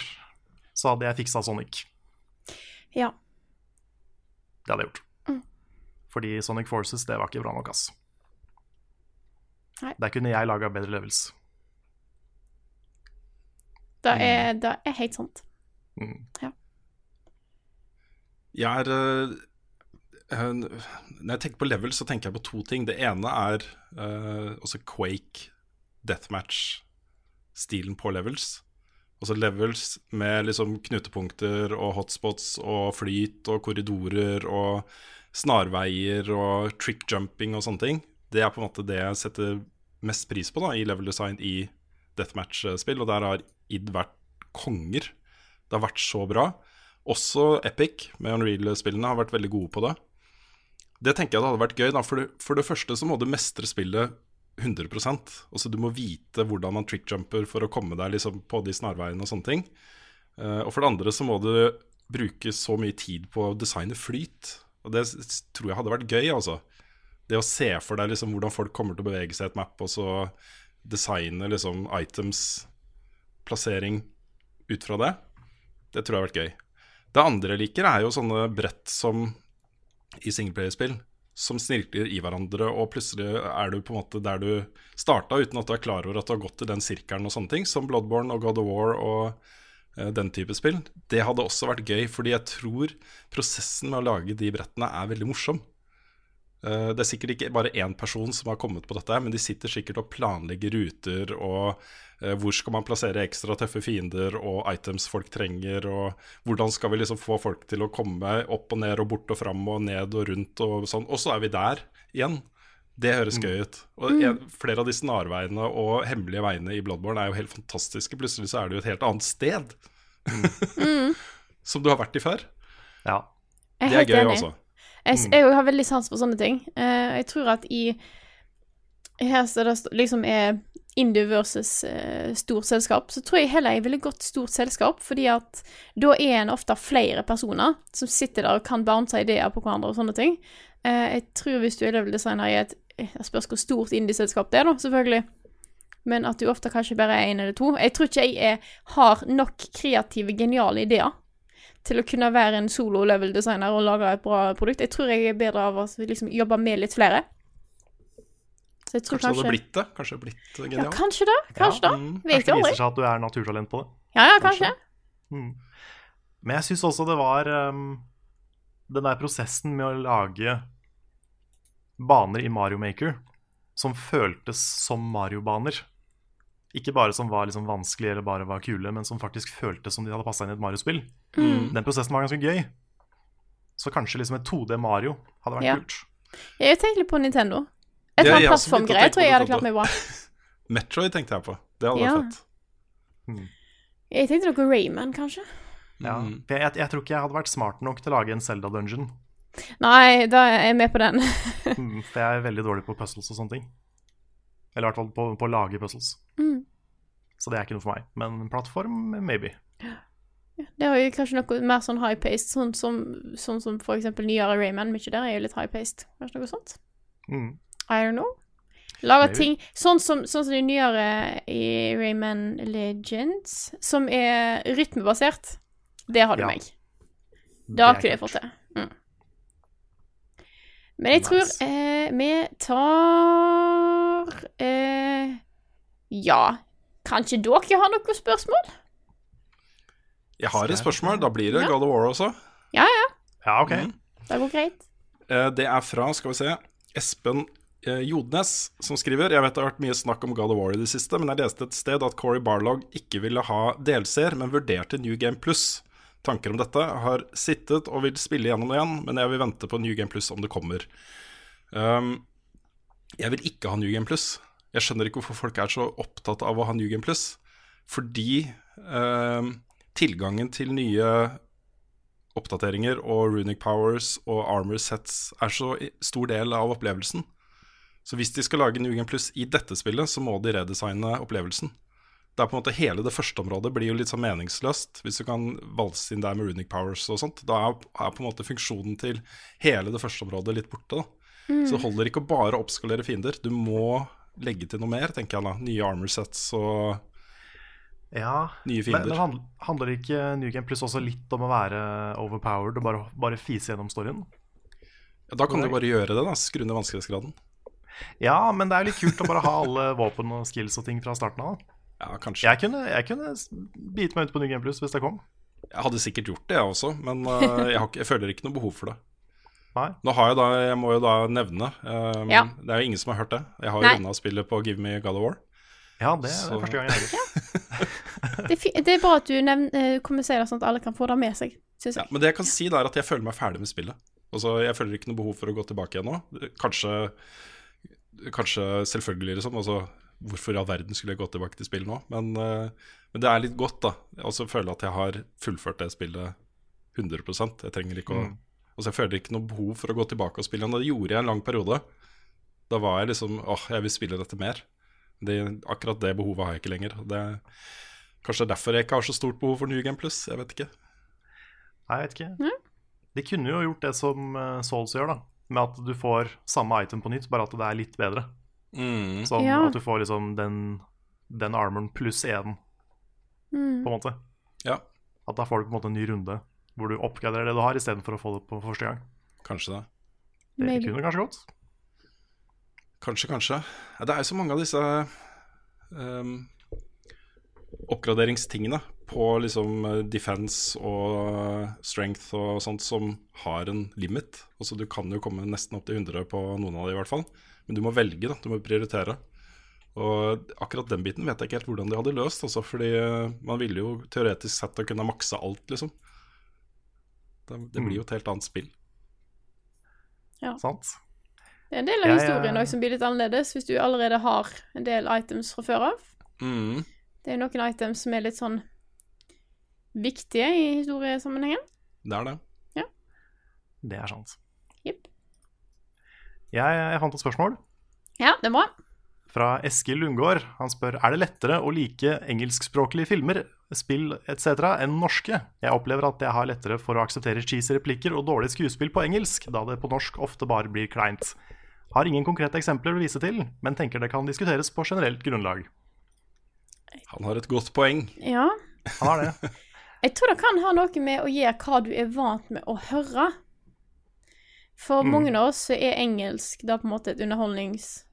så hadde jeg fiksa Sonic. Ja. Det hadde jeg gjort. Mm. Fordi Sonic Forces, det var ikke bra nok, ass. Nei. Der kunne jeg laga bedre levels. Det er, det er helt sant. Mm. Jeg er eh, eh, Når jeg tenker på level, så tenker jeg på to ting. Det ene er eh, også Quake deathmatch-stilen på levels. Altså levels med liksom knutepunkter og hotspots og flyt og korridorer og snarveier og trick jumping og sånne ting. Det er på en måte det jeg setter mest pris på da, i level design i deathmatch-spill, og der har id vært konger. Det har vært så bra. Også Epic med Unreal-spillene har vært veldig gode på det. Det tenker jeg det hadde vært gøy. Da. For, det, for det første så må du mestre spillet 100 Altså Du må vite hvordan man trickjumper for å komme deg liksom på de snarveiene og sånne ting. Uh, og for det andre så må du bruke så mye tid på å designe flyt. Og det tror jeg hadde vært gøy, altså. Det å se for deg liksom hvordan folk kommer til å bevege seg i et map, og så designe liksom items, plassering ut fra det. Det tror jeg har vært gøy. Det andre jeg liker, er jo sånne brett som i singleplayerspill, som snirkler i hverandre, og plutselig er du på en måte der du starta, uten at du er klar over at du har gått i den sirkelen og sånne ting, som Bloodborne og God of War og den type spill. Det hadde også vært gøy, fordi jeg tror prosessen med å lage de brettene er veldig morsom. Eh, Det er sikkert ikke bare én person som har kommet på dette, men de sitter sikkert og planlegger ruter og eh, hvor skal man plassere ekstra tøffe fiender og items folk trenger, og hvordan skal vi liksom få folk til å komme opp og ned og bort og fram og ned og rundt og sånn. Og så er vi der igjen. Det høres gøy ut. Og en, flere av de snarveiene og hemmelige veiene i Bloodborne er jo helt fantastiske. Plutselig så er du et helt annet sted. (laughs) som du har vært i før. Ja. Jeg er Det er gøy, altså. Jeg, jeg har veldig sans for sånne ting. Uh, jeg tror at i her så det liksom er indie versus uh, stort selskap, så tror jeg heller jeg ville gått stort selskap, fordi at da er en ofte flere personer som sitter der og kan bounce ideer på hverandre og sånne ting. Uh, jeg tror hvis du er level-designer i et eh, Jeg spørs hvor stort indie-selskap det er, da, selvfølgelig. Men at du ofte kanskje bare er én eller to. Jeg tror ikke jeg er, har nok kreative, geniale ideer til å kunne være en solo level-designer og lage et bra produkt. Jeg tror jeg er bedre av å liksom, jobbe med litt flere. Så jeg tror Kanskje det kanskje, hadde blitt det? Kanskje det hadde blitt ja, genialt? kanskje det. Kanskje Ja, det. mm, Vet Kanskje det viser seg at du er naturtalent på det. Ja, ja, kanskje. Mm. Men jeg syns også det var um, den der prosessen med å lage baner i Mario Maker som føltes som Mario-baner. Ikke bare som var liksom vanskelige eller bare var kule, men som faktisk føltes som de hadde passa inn i et Mario-spill. Mm. Den prosessen var ganske gøy. Så kanskje liksom et 2D Mario hadde vært Ja. kult. Jeg tenkte litt på Nintendo. Et eller annet plattformgreie tror jeg jeg hadde klart meg bra. (laughs) Metroid tenkte jeg på. Det hadde Ja. vært fett. Jeg tenkte noe Rayman, kanskje. Ja. Jeg, Jeg, jeg tror ikke jeg hadde vært smart nok til å lage en Zelda-dungeon. Nei, da er jeg med på den. (laughs) Mm, For jeg er veldig dårlig på puzzles og sånne ting. Eller i hvert fall på, på å lage puzzles. Mm. Så det er ikke noe for meg. Men plattform, maybe. Det har jo kanskje noe mer sånn high-paced, sånn som, sånn som for eksempel nyere Rayman. Mye der er jo litt high-paced. Kanskje noe sånt? Mm. I don't know. Lager ting Sånn som, sånn som de nyere i Rayman Legends, som er rytmebasert. Det har du Ja. meg. Er ikke jeg fått til. Men jeg tror eh, vi tar eh, Ja. Kanskje dere har noen spørsmål? Jeg har et spørsmål. Da blir det Ja. God of War også. Ja, ja. Ja, ok. Mm. Det går greit. Eh, Det er fra, skal vi se, Espen eh, Jodnes som skriver Jeg vet det har vært mye snakk om God of War i det siste, men jeg leste et sted at Corey Barlog ikke ville ha delseer, men vurderte New Game Plus. Tanker om dette har sittet og vil spille gjennom det igjen, men jeg vil vente på New Game Plus om det kommer. Um, jeg vil ikke ha New Game Plus. Jeg skjønner ikke hvorfor folk er så opptatt av å ha New Game Plus. Fordi um, tilgangen til nye oppdateringer og runic powers og armor sets er så stor del av opplevelsen. Så hvis de skal lage New Game Plus i dette spillet, så må de redesigne opplevelsen. Det er på en måte Hele det første området blir jo litt sånn meningsløst hvis du kan valse inn der med runic powers og sånt. Da er, er på en måte funksjonen til hele det første området litt borte. da. Så det holder ikke å bare oppskalere fiender. Du må legge til noe mer, tenker jeg da. Nye armor sets og Ja, nye men, fiender. men men handler ikke New Game Plus også litt om å være overpowered og bare, bare fise gjennom storyen? Ja, da kan du bare gjøre det, da. Skru ned vanskelighetsgraden. Ja, men det er jo litt kult å bare ha alle våpen og skills og ting fra starten av. Ja, kanskje. Jeg kunne, jeg kunne bite meg ut på New Game Plus hvis det kom. Jeg hadde sikkert gjort det, jeg også, men eh, (laughs) jeg, har ikke, jeg føler ikke noe behov for det. Nei. Nå har jeg da, jeg må jo da nevne um, Ja. Det er jo ingen som har hørt det. Jeg har jo runda spillet på Give Me God of War. Ja, det, er Så- første gang jeg hører det. (laughs) Det er, det er bra at du nevn, eh, det, sånn at alle kan få det med seg, syns Ja, men det jeg kan si, det er at jeg føler meg ferdig med spillet. Altså, Jeg føler ikke noe behov for å gå tilbake igjen nå. Kanskje, kanskje selvfølgelig, liksom. Altså, hvorfor i all verden skulle jeg gå tilbake til spillet nå? Men, eh, men det er litt godt, da. Og så føler jeg at jeg har fullført det spillet 100% Jeg trenger ikke å Mm. Altså, jeg føler ikke noe behov for å gå tilbake og spille igjen. Det gjorde jeg en lang periode. Da var jeg liksom åh, jeg vil spille dette mer. Det, akkurat det behovet har jeg ikke lenger. Det er kanskje derfor jeg ikke har så stort behov for New Game Plus. Jeg vet ikke. Nei, jeg vet ikke. De kunne jo gjort det som eh, Souls gjør, da. Med at du får samme item på nytt, bare at det er litt bedre. Mm. Sånn Ja. at du får liksom den, den armoren pluss én, Mm. på en måte. Ja, At da får du på en måte en ny runde hvor du oppgraderer det du har, istedenfor å få det på første gang. kanskje det. Det Maybe. kunne kanskje gått. Kanskje, kanskje. Ja, det er jo så mange av disse um, oppgraderingstingene på liksom eh, defense og strength og sånt som har en limit. Altså Du kan jo komme nesten opp til 100 på noen av de i hvert fall. Men du må velge, da. Du må prioritere. Og akkurat den biten vet jeg ikke helt hvordan de hadde løst. Altså, fordi eh, man ville jo teoretisk sett å kunne makse alt, liksom. Det, det blir jo et helt annet spill. Ja. Sant? Det er en del av Jeg, historien eh, også som blir litt annerledes, hvis du allerede har en del items fra før av. Mm. Det er noen items som er litt sånn viktige i historiesammenhengen. Det er det. Ja. Det er sant. Jeg, jeg fant et spørsmål. Ja, det må jeg. fra Eskil Lundgaard. Han spør er det lettere å like engelskspråklige filmer, spill etc. enn norske. Jeg opplever at jeg har lettere for å akseptere cheesy replikker og dårlig skuespill på engelsk, da det på norsk ofte bare blir kleint. Har ingen konkrete eksempler å vise til, men tenker det kan diskuteres på generelt grunnlag. Han har et godt poeng. Ja. Han har det. Jeg tror det kan ha noe med å gjøre hva du er vant med å høre. For mange av oss så er engelsk da på en måte et underholdnings...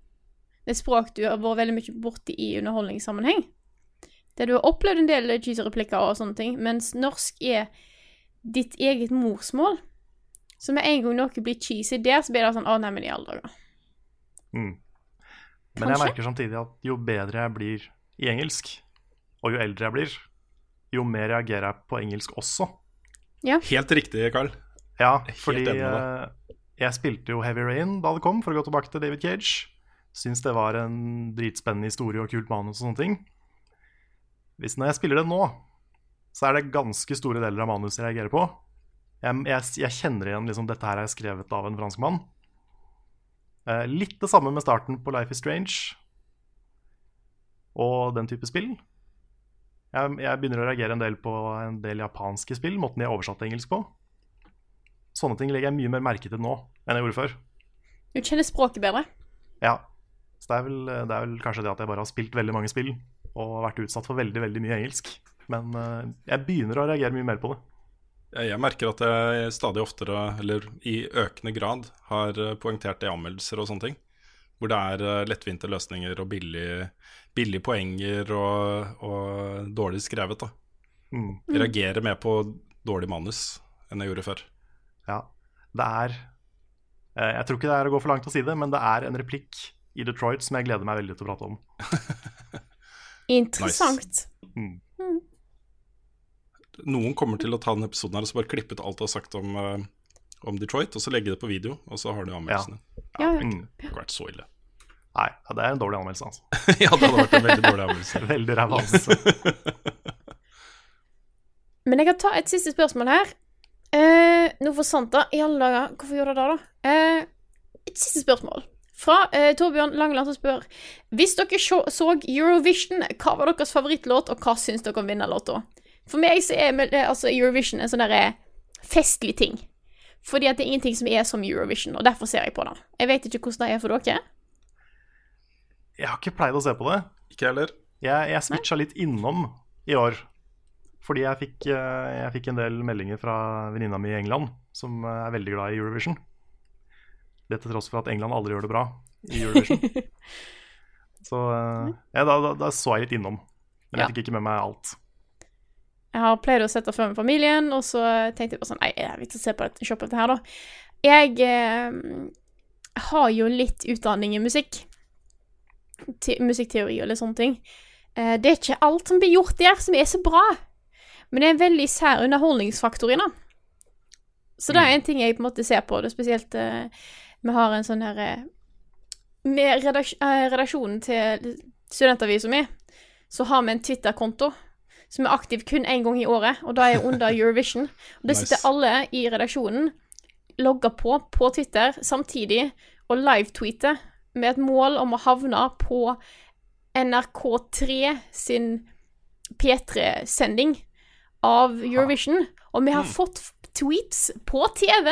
Et språk du har vært veldig mye borti i underholdningssammenheng. Der du har opplevd en del cheesy replikker og sånne ting, mens norsk er ditt eget morsmål. Så med en gang noe blir cheesy der, så blir det sånn Å, nei, men i alle dager. Mm. Men jeg merker samtidig at jo bedre jeg blir i engelsk, og jo eldre jeg blir, jo mer reagerer jeg på engelsk også. Helt riktig, Carl. Ja, fordi eh, jeg spilte jo Heavy Rain da det kom, for å gå tilbake til David Cage. Syns det var en dritspennende historie og kult manus og sånne ting. Hvis når jeg spiller det nå, så er det ganske store deler av manuset jeg reagerer på. Jeg, jeg, jeg kjenner igjen liksom dette her er skrevet av en franskmann. Eh, litt det samme med starten på Life is Strange og den type spill. Jeg, jeg begynner å reagere en del på en del japanske spill, måten de er oversatt til engelsk på. Sånne ting legger jeg mye mer merke til nå enn jeg gjorde før. Du kjenner språket bedre. Ja, så det er, vel, det er vel kanskje det at jeg bare har spilt veldig mange spill og vært utsatt for veldig, veldig mye engelsk. Men eh, jeg begynner å reagere mye mer på det. Jeg merker at jeg stadig oftere, eller i økende grad, har eh, poengtert det i anmeldelser og sånne ting. Hvor det er eh, lettvinte løsninger og billige billig poenger og, og dårlig skrevet. da. Mm. Jeg reagerer mer på dårlig manus enn jeg gjorde før. Ja, det er eh, Jeg tror ikke det er å gå for langt å si det, men det er en replikk i Detroit som jeg gleder meg veldig til å prate om. (laughs) Interessant. Noen kommer til å ta denne episoden her og så bare klippe ut alt du har sagt om, uh, om Detroit, og så legge det på video, og så har du anmeldelsen din. Ja, ja. Mm. Det har ikke vært så ille. Nei, ja, det er en dårlig anmeldelse, altså. (laughs) ja, det hadde vært en veldig dårlig anmeldelse. (laughs) Veldig ræva anmeldelse. Men jeg kan ta et siste spørsmål her. Eh, nå forsvant det. I alle dager, hvorfor gjorde det det, da? Eh, et siste spørsmål. Fra eh, Torbjørn Langeland som spør Hvis dere så, så Eurovision, hva var deres favorittlåt, og hva syns dere om vinnerlåta? For meg så er eh, altså Eurovision en sånn derre festlig ting. Fordi at det er ingenting som er som Eurovision, og derfor ser jeg på det. Jeg vet ikke hvordan det er for dere. Jeg har ikke pleid å se på det. Ikke heller. Jeg, jeg switcha litt innom i år. Fordi jeg fikk, eh, jeg fikk en del meldinger fra venninna mi i England, som eh, er veldig glad i Eurovision. Det til tross for at England aldri gjør det bra i Eurovision. (laughs) så eh, ja, da, da, da så jeg litt innom. Men Ja. jeg fikk ikke med meg alt. Jeg har pleid å sette frem med familien, og så tenkte jeg bare sånn Nei, jeg vil ikke se på dette, se på dette her, da. Jeg eh, har jo litt utdanning i musikk. Te musikkteori og litt sånne ting. Eh, det er ikke alt som blir gjort der, som er så bra. Men det er en veldig sær underholdningsfaktor i den. Så det er en ting jeg på en måte ser på. Det er spesielt uh, Vi har en sånn her eh, Med redak eh, redaksjonen til studentavisa mi, så har vi en Twitter-konto som er aktiv kun én gang i året, og da er jeg under (laughs) Eurovision. Og det Nice. sitter alle i redaksjonen logga på på Twitter samtidig og live-tweeter med et mål om å havne på NRK3 sin P3-sending av Eurovision. Og vi har fått tweets på TV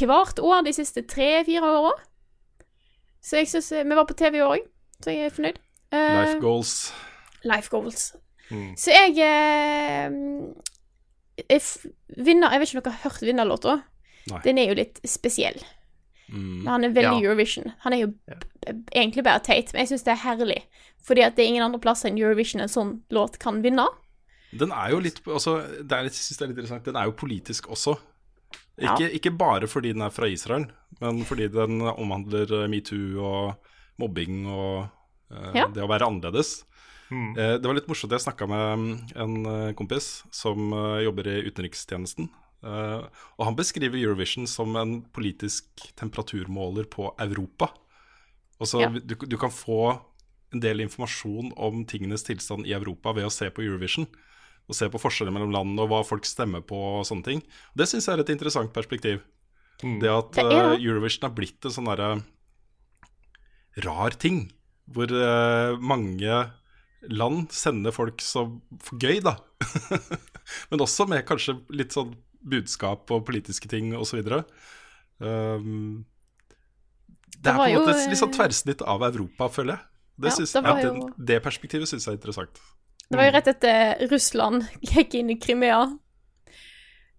hvert år de siste tre-fire åra. Så jeg syns Vi var på TV i år òg, så jeg er fornøyd. Uh, Life goals. Life goals. Mm. Så jeg eh, jeg, vinner, jeg vet ikke om dere har hørt vinnerlåta. Den er jo litt spesiell. Mm. Men han er veldig Ja. Eurovision. Han er jo b- b- egentlig bare teit, men jeg syns det er herlig. Fordi at det er ingen andre plasser enn Eurovision en sånn låt kan vinne. Den er jo litt altså, det er litt, jeg synes det er litt interessant. Den er jo politisk også. Ja. Ikke, ikke bare fordi den er fra Israel, men fordi den omhandler eh, metoo og mobbing og uh, Ja. det å være annerledes. Mm. Det var litt morsomt. Jeg snakka med mm, en kompis som jobber i utenrikstjenesten. Eh, og han beskriver Eurovision som en politisk temperaturmåler på Europa. Og så Ja. du, du kan få en del informasjon om tingenes tilstand i Europa ved å se på Eurovision. Og se på forskjeller mellom land og hva folk stemmer på og sånne ting. Det syns jeg er et interessant perspektiv. Det at Det er eh, det. Eurovision har blitt en sånn derre rar ting. hvor uh, mange land sender folk som for gøy, da. (laughs) Men også med kanskje litt sånn budskap og politiske ting osv. Um, det er på en måte et litt sånn tverrsnitt tversnitt av Europa, føler jeg. Det, Ja, synes, det ja, det, det perspektivet syns jeg er interessant. Det var jo rett etter Russland (laughs) gikk inn i Crimea.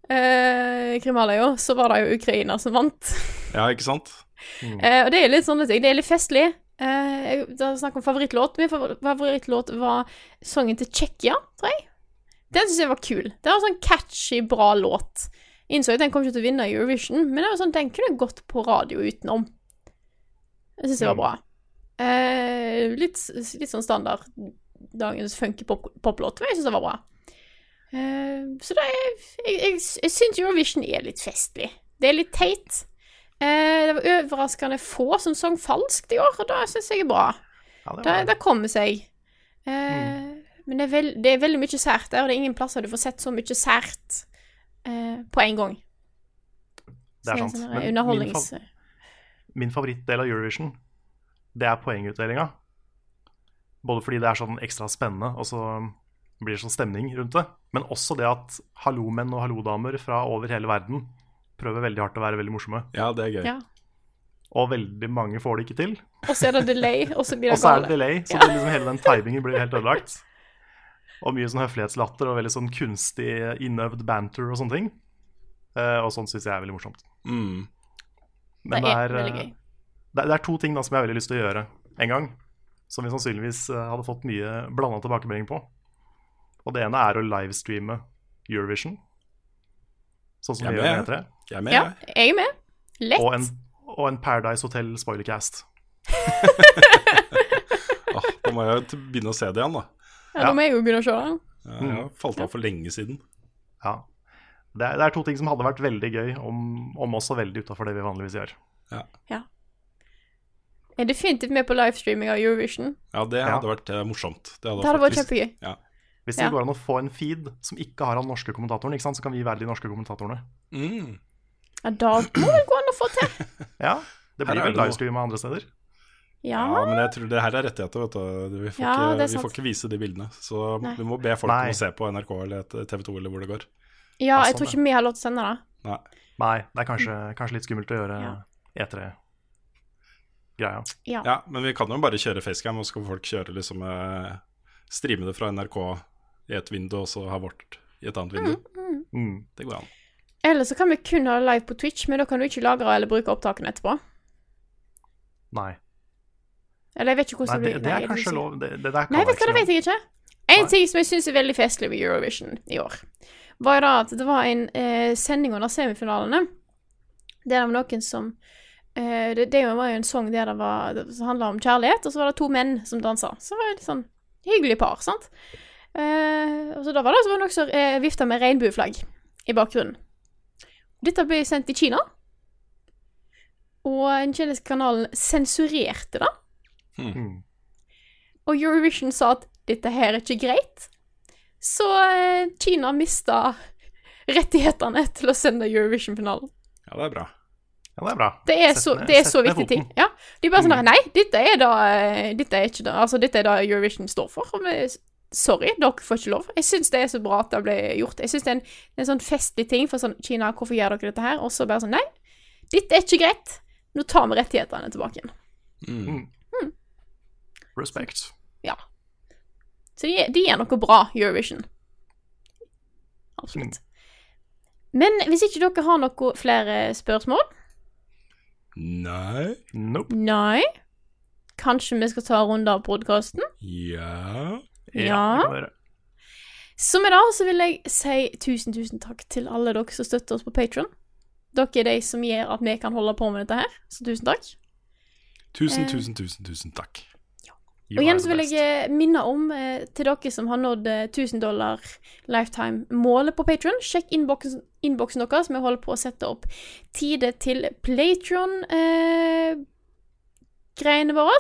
Eh, Krimhalvøya, så var det jo Ukraina som vant. (laughs) Ja, ikke sant? Eh, og det er litt sånne ting. Det er litt festlig. Eh, det er snakk om favorittlåt. Min favorittlåt var sangen til Tsjekkia, tror jeg. Den syns jeg var kul. Det var en sånn catchy, bra låt. Innså at den kom ikke til å vinne Eurovision, men det var sånn, den kunne gått på radio utenom. Det syns jeg var bra. Eh, litt, litt sånn standard dagens funky pop- poplåt, men jeg syns det var bra. Uh, så det er Jeg, jeg, jeg syns Eurovision er litt festlig. Det er litt teit. Uh, det var overraskende få som sang falskt i år, og det syns jeg er bra. Ja, det Det, kommer seg. Eh, Men det er, veld, det er veldig mye sært der, og det er ingen plasser du får sett så mye sært på en gang. Det er sant. Men. Min favorittdel av Eurovision, det er poengutdelinga. Både fordi det er sånn ekstra spennende, og så blir det sånn stemning rundt det. Men også det at hallomenn og hallodamer fra over hele verden prøver veldig hardt å være veldig morsomme. Ja, det er gøy. Ja. Og veldig mange får det ikke til. Og så er det delay, og så blir det gale. (laughs) Og så er det delay, så det liksom hele den timingen blir helt ødelagt. Og mye sånn høflighetslatter og veldig sånn kunstig innøvd banter og sånne ting. Uh, og sånt syns jeg er veldig morsomt. Mm. Men det er det gøy. Det, det er to ting da som jeg har veldig lyst til å gjøre en gang. Som vi sannsynligvis eh, hadde fått mye blanda tilbakemelding på. Og det ene er å livestreame Eurovision. Sånn som vi gjør med. med E3. Jeg er med, Ja, jeg. er med. Lett. Og en, og en Paradise Hotel spoilercast. Åh, (laughs) da må jeg begynne å se det igjen, da. Ja, da må jeg jo begynne å se det. Ja, jeg har falt av for lenge siden. Ja. Det er, det er to ting som hadde vært veldig gøy, om, om også veldig utafor det vi vanligvis gjør. Jeg er definitivt med på livestreaming av Eurovision. Ja, det Ja. hadde vært eh, morsomt. Det hadde, Det hadde vært kjempegøy. Ja. Hvis det Ja. går an å få en feed som ikke har han norske kommentatoren, ikke sant, så kan vi være de norske kommentatorene. Mm. Ja, da må det gå an å få til. (clears throat) Ja, Det blir vel livestream noe. andre steder. Ja. Ja, men jeg tror det her er rettigheter, vet du. Vi får, Ja, ikke, vi får ikke vise de bildene. Så Nei. vi må be folk Nei. om å se på NRK eller TV 2 eller hvor det går. ja, jeg sånn, tror ikke vi har lov til å sende det. Nei. Nei, det er kanskje, kanskje litt skummelt å gjøre Ja. E3-greia. Ja. Ja, men vi kan jo bare kjøre FaceCam, og så kan folk kjøre liksom eh, Streame det fra NRK i et vindu, og så ha vårt i et annet vindu. Mm. Det går an. Eller så kan vi kun ha det live på Twitch, men da kan du ikke lagre eller bruke opptakene etterpå. Nei. Eller jeg vet ikke Nei, hvordan det, det blir. det Nei, er kanskje lov. Det, det der kan Nei, vet du hva, det vet jeg ikke. En Nei. ting som jeg syns er veldig festlig ved Eurovision i år, var jo da at det var en eh, sending under semifinalene der det var noen som det, det var jo en sang der det var det handla om kjærlighet, og så var det to menn som dansa. Så det var et litt sånn hyggelig par, sant. Eh, og så da var det så var det noen som eh, vifta med regnbueflagg i bakgrunnen. Dette ble sendt i Kina, og den kinesiske kanalen sensurerte det. Mm. Og Eurovision sa at dette her er ikke greit. Så eh, Kina mista (laughs) rettighetene til å sende Eurovision-finalen. Ja, det er bra. Ja, det er bra. Det er så, det er så ned viktig ting. Ja, De bare sånn Mm. Nei, dette er da eh, Dette er ikke da Altså, dette er da Eurovision står for. Og vi- Sorry, dere får ikke lov. Jeg syns det er så bra at det ble gjort. Jeg syns det er en, en sånn festlig ting for sånn Kina, hvorfor gjør dere dette her? Og så bare sånn Nei, dette er ikke greit. Nå tar vi rettighetene tilbake igjen. Mm. Respect. Ja. Så de, de er noe bra, Eurovision. Absolutt. Men hvis ikke dere har noe flere spørsmål Nei Nope. Nei. Kanskje vi skal ta en runde av podkasten? Ja Ja. det kan vi gjøre. Så med det så vil jeg si tusen, tusen takk til alle dere som støtter oss på Patron. Dere er de som gjør at vi kan holde på med dette her, så tusen takk. Tusen, Eh. tusen, tusen, tusen takk. You Og igjen så vil jeg eh, minne om, eh, til dere som har nådd eh, 1000 dollar lifetime-målet på Patron, sjekk innboksen, deres. Vi holder på å sette opp tide til Platron-greiene våre.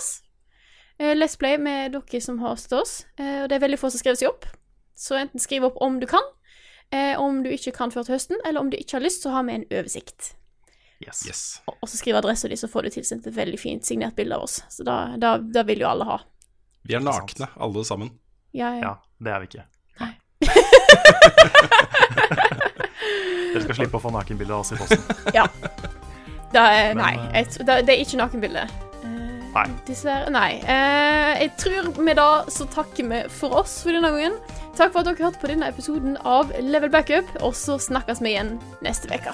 Eh, Let's Play med dere som har stått oss. Eh, og det er veldig få som skriver seg opp. Så enten skriv opp om du kan, eh, om du ikke kan før til høsten, eller om du ikke har lyst, så har vi en oversikt. Yes. Yes. og og så skriver adressa di, så får du tilsendt et veldig fint signert bilde av oss. Så da, da, da vil jo alle ha. Vi er nakne, alle sammen. Ja, ja. Ja, det er vi ikke. Nei. (laughs) Dere skal slippe å få nakenbilde av oss i posten. (laughs) ja. Da er, Men, nei, eh, jeg, da, det er ikke nakenbilde. Eh, Nei. Dessverre. Nei. Eh, jeg tror med det så takker vi for oss for denne gangen. Takk for at dere hørte på denne episoden av Level Backup, og så snakkes vi igjen neste uke.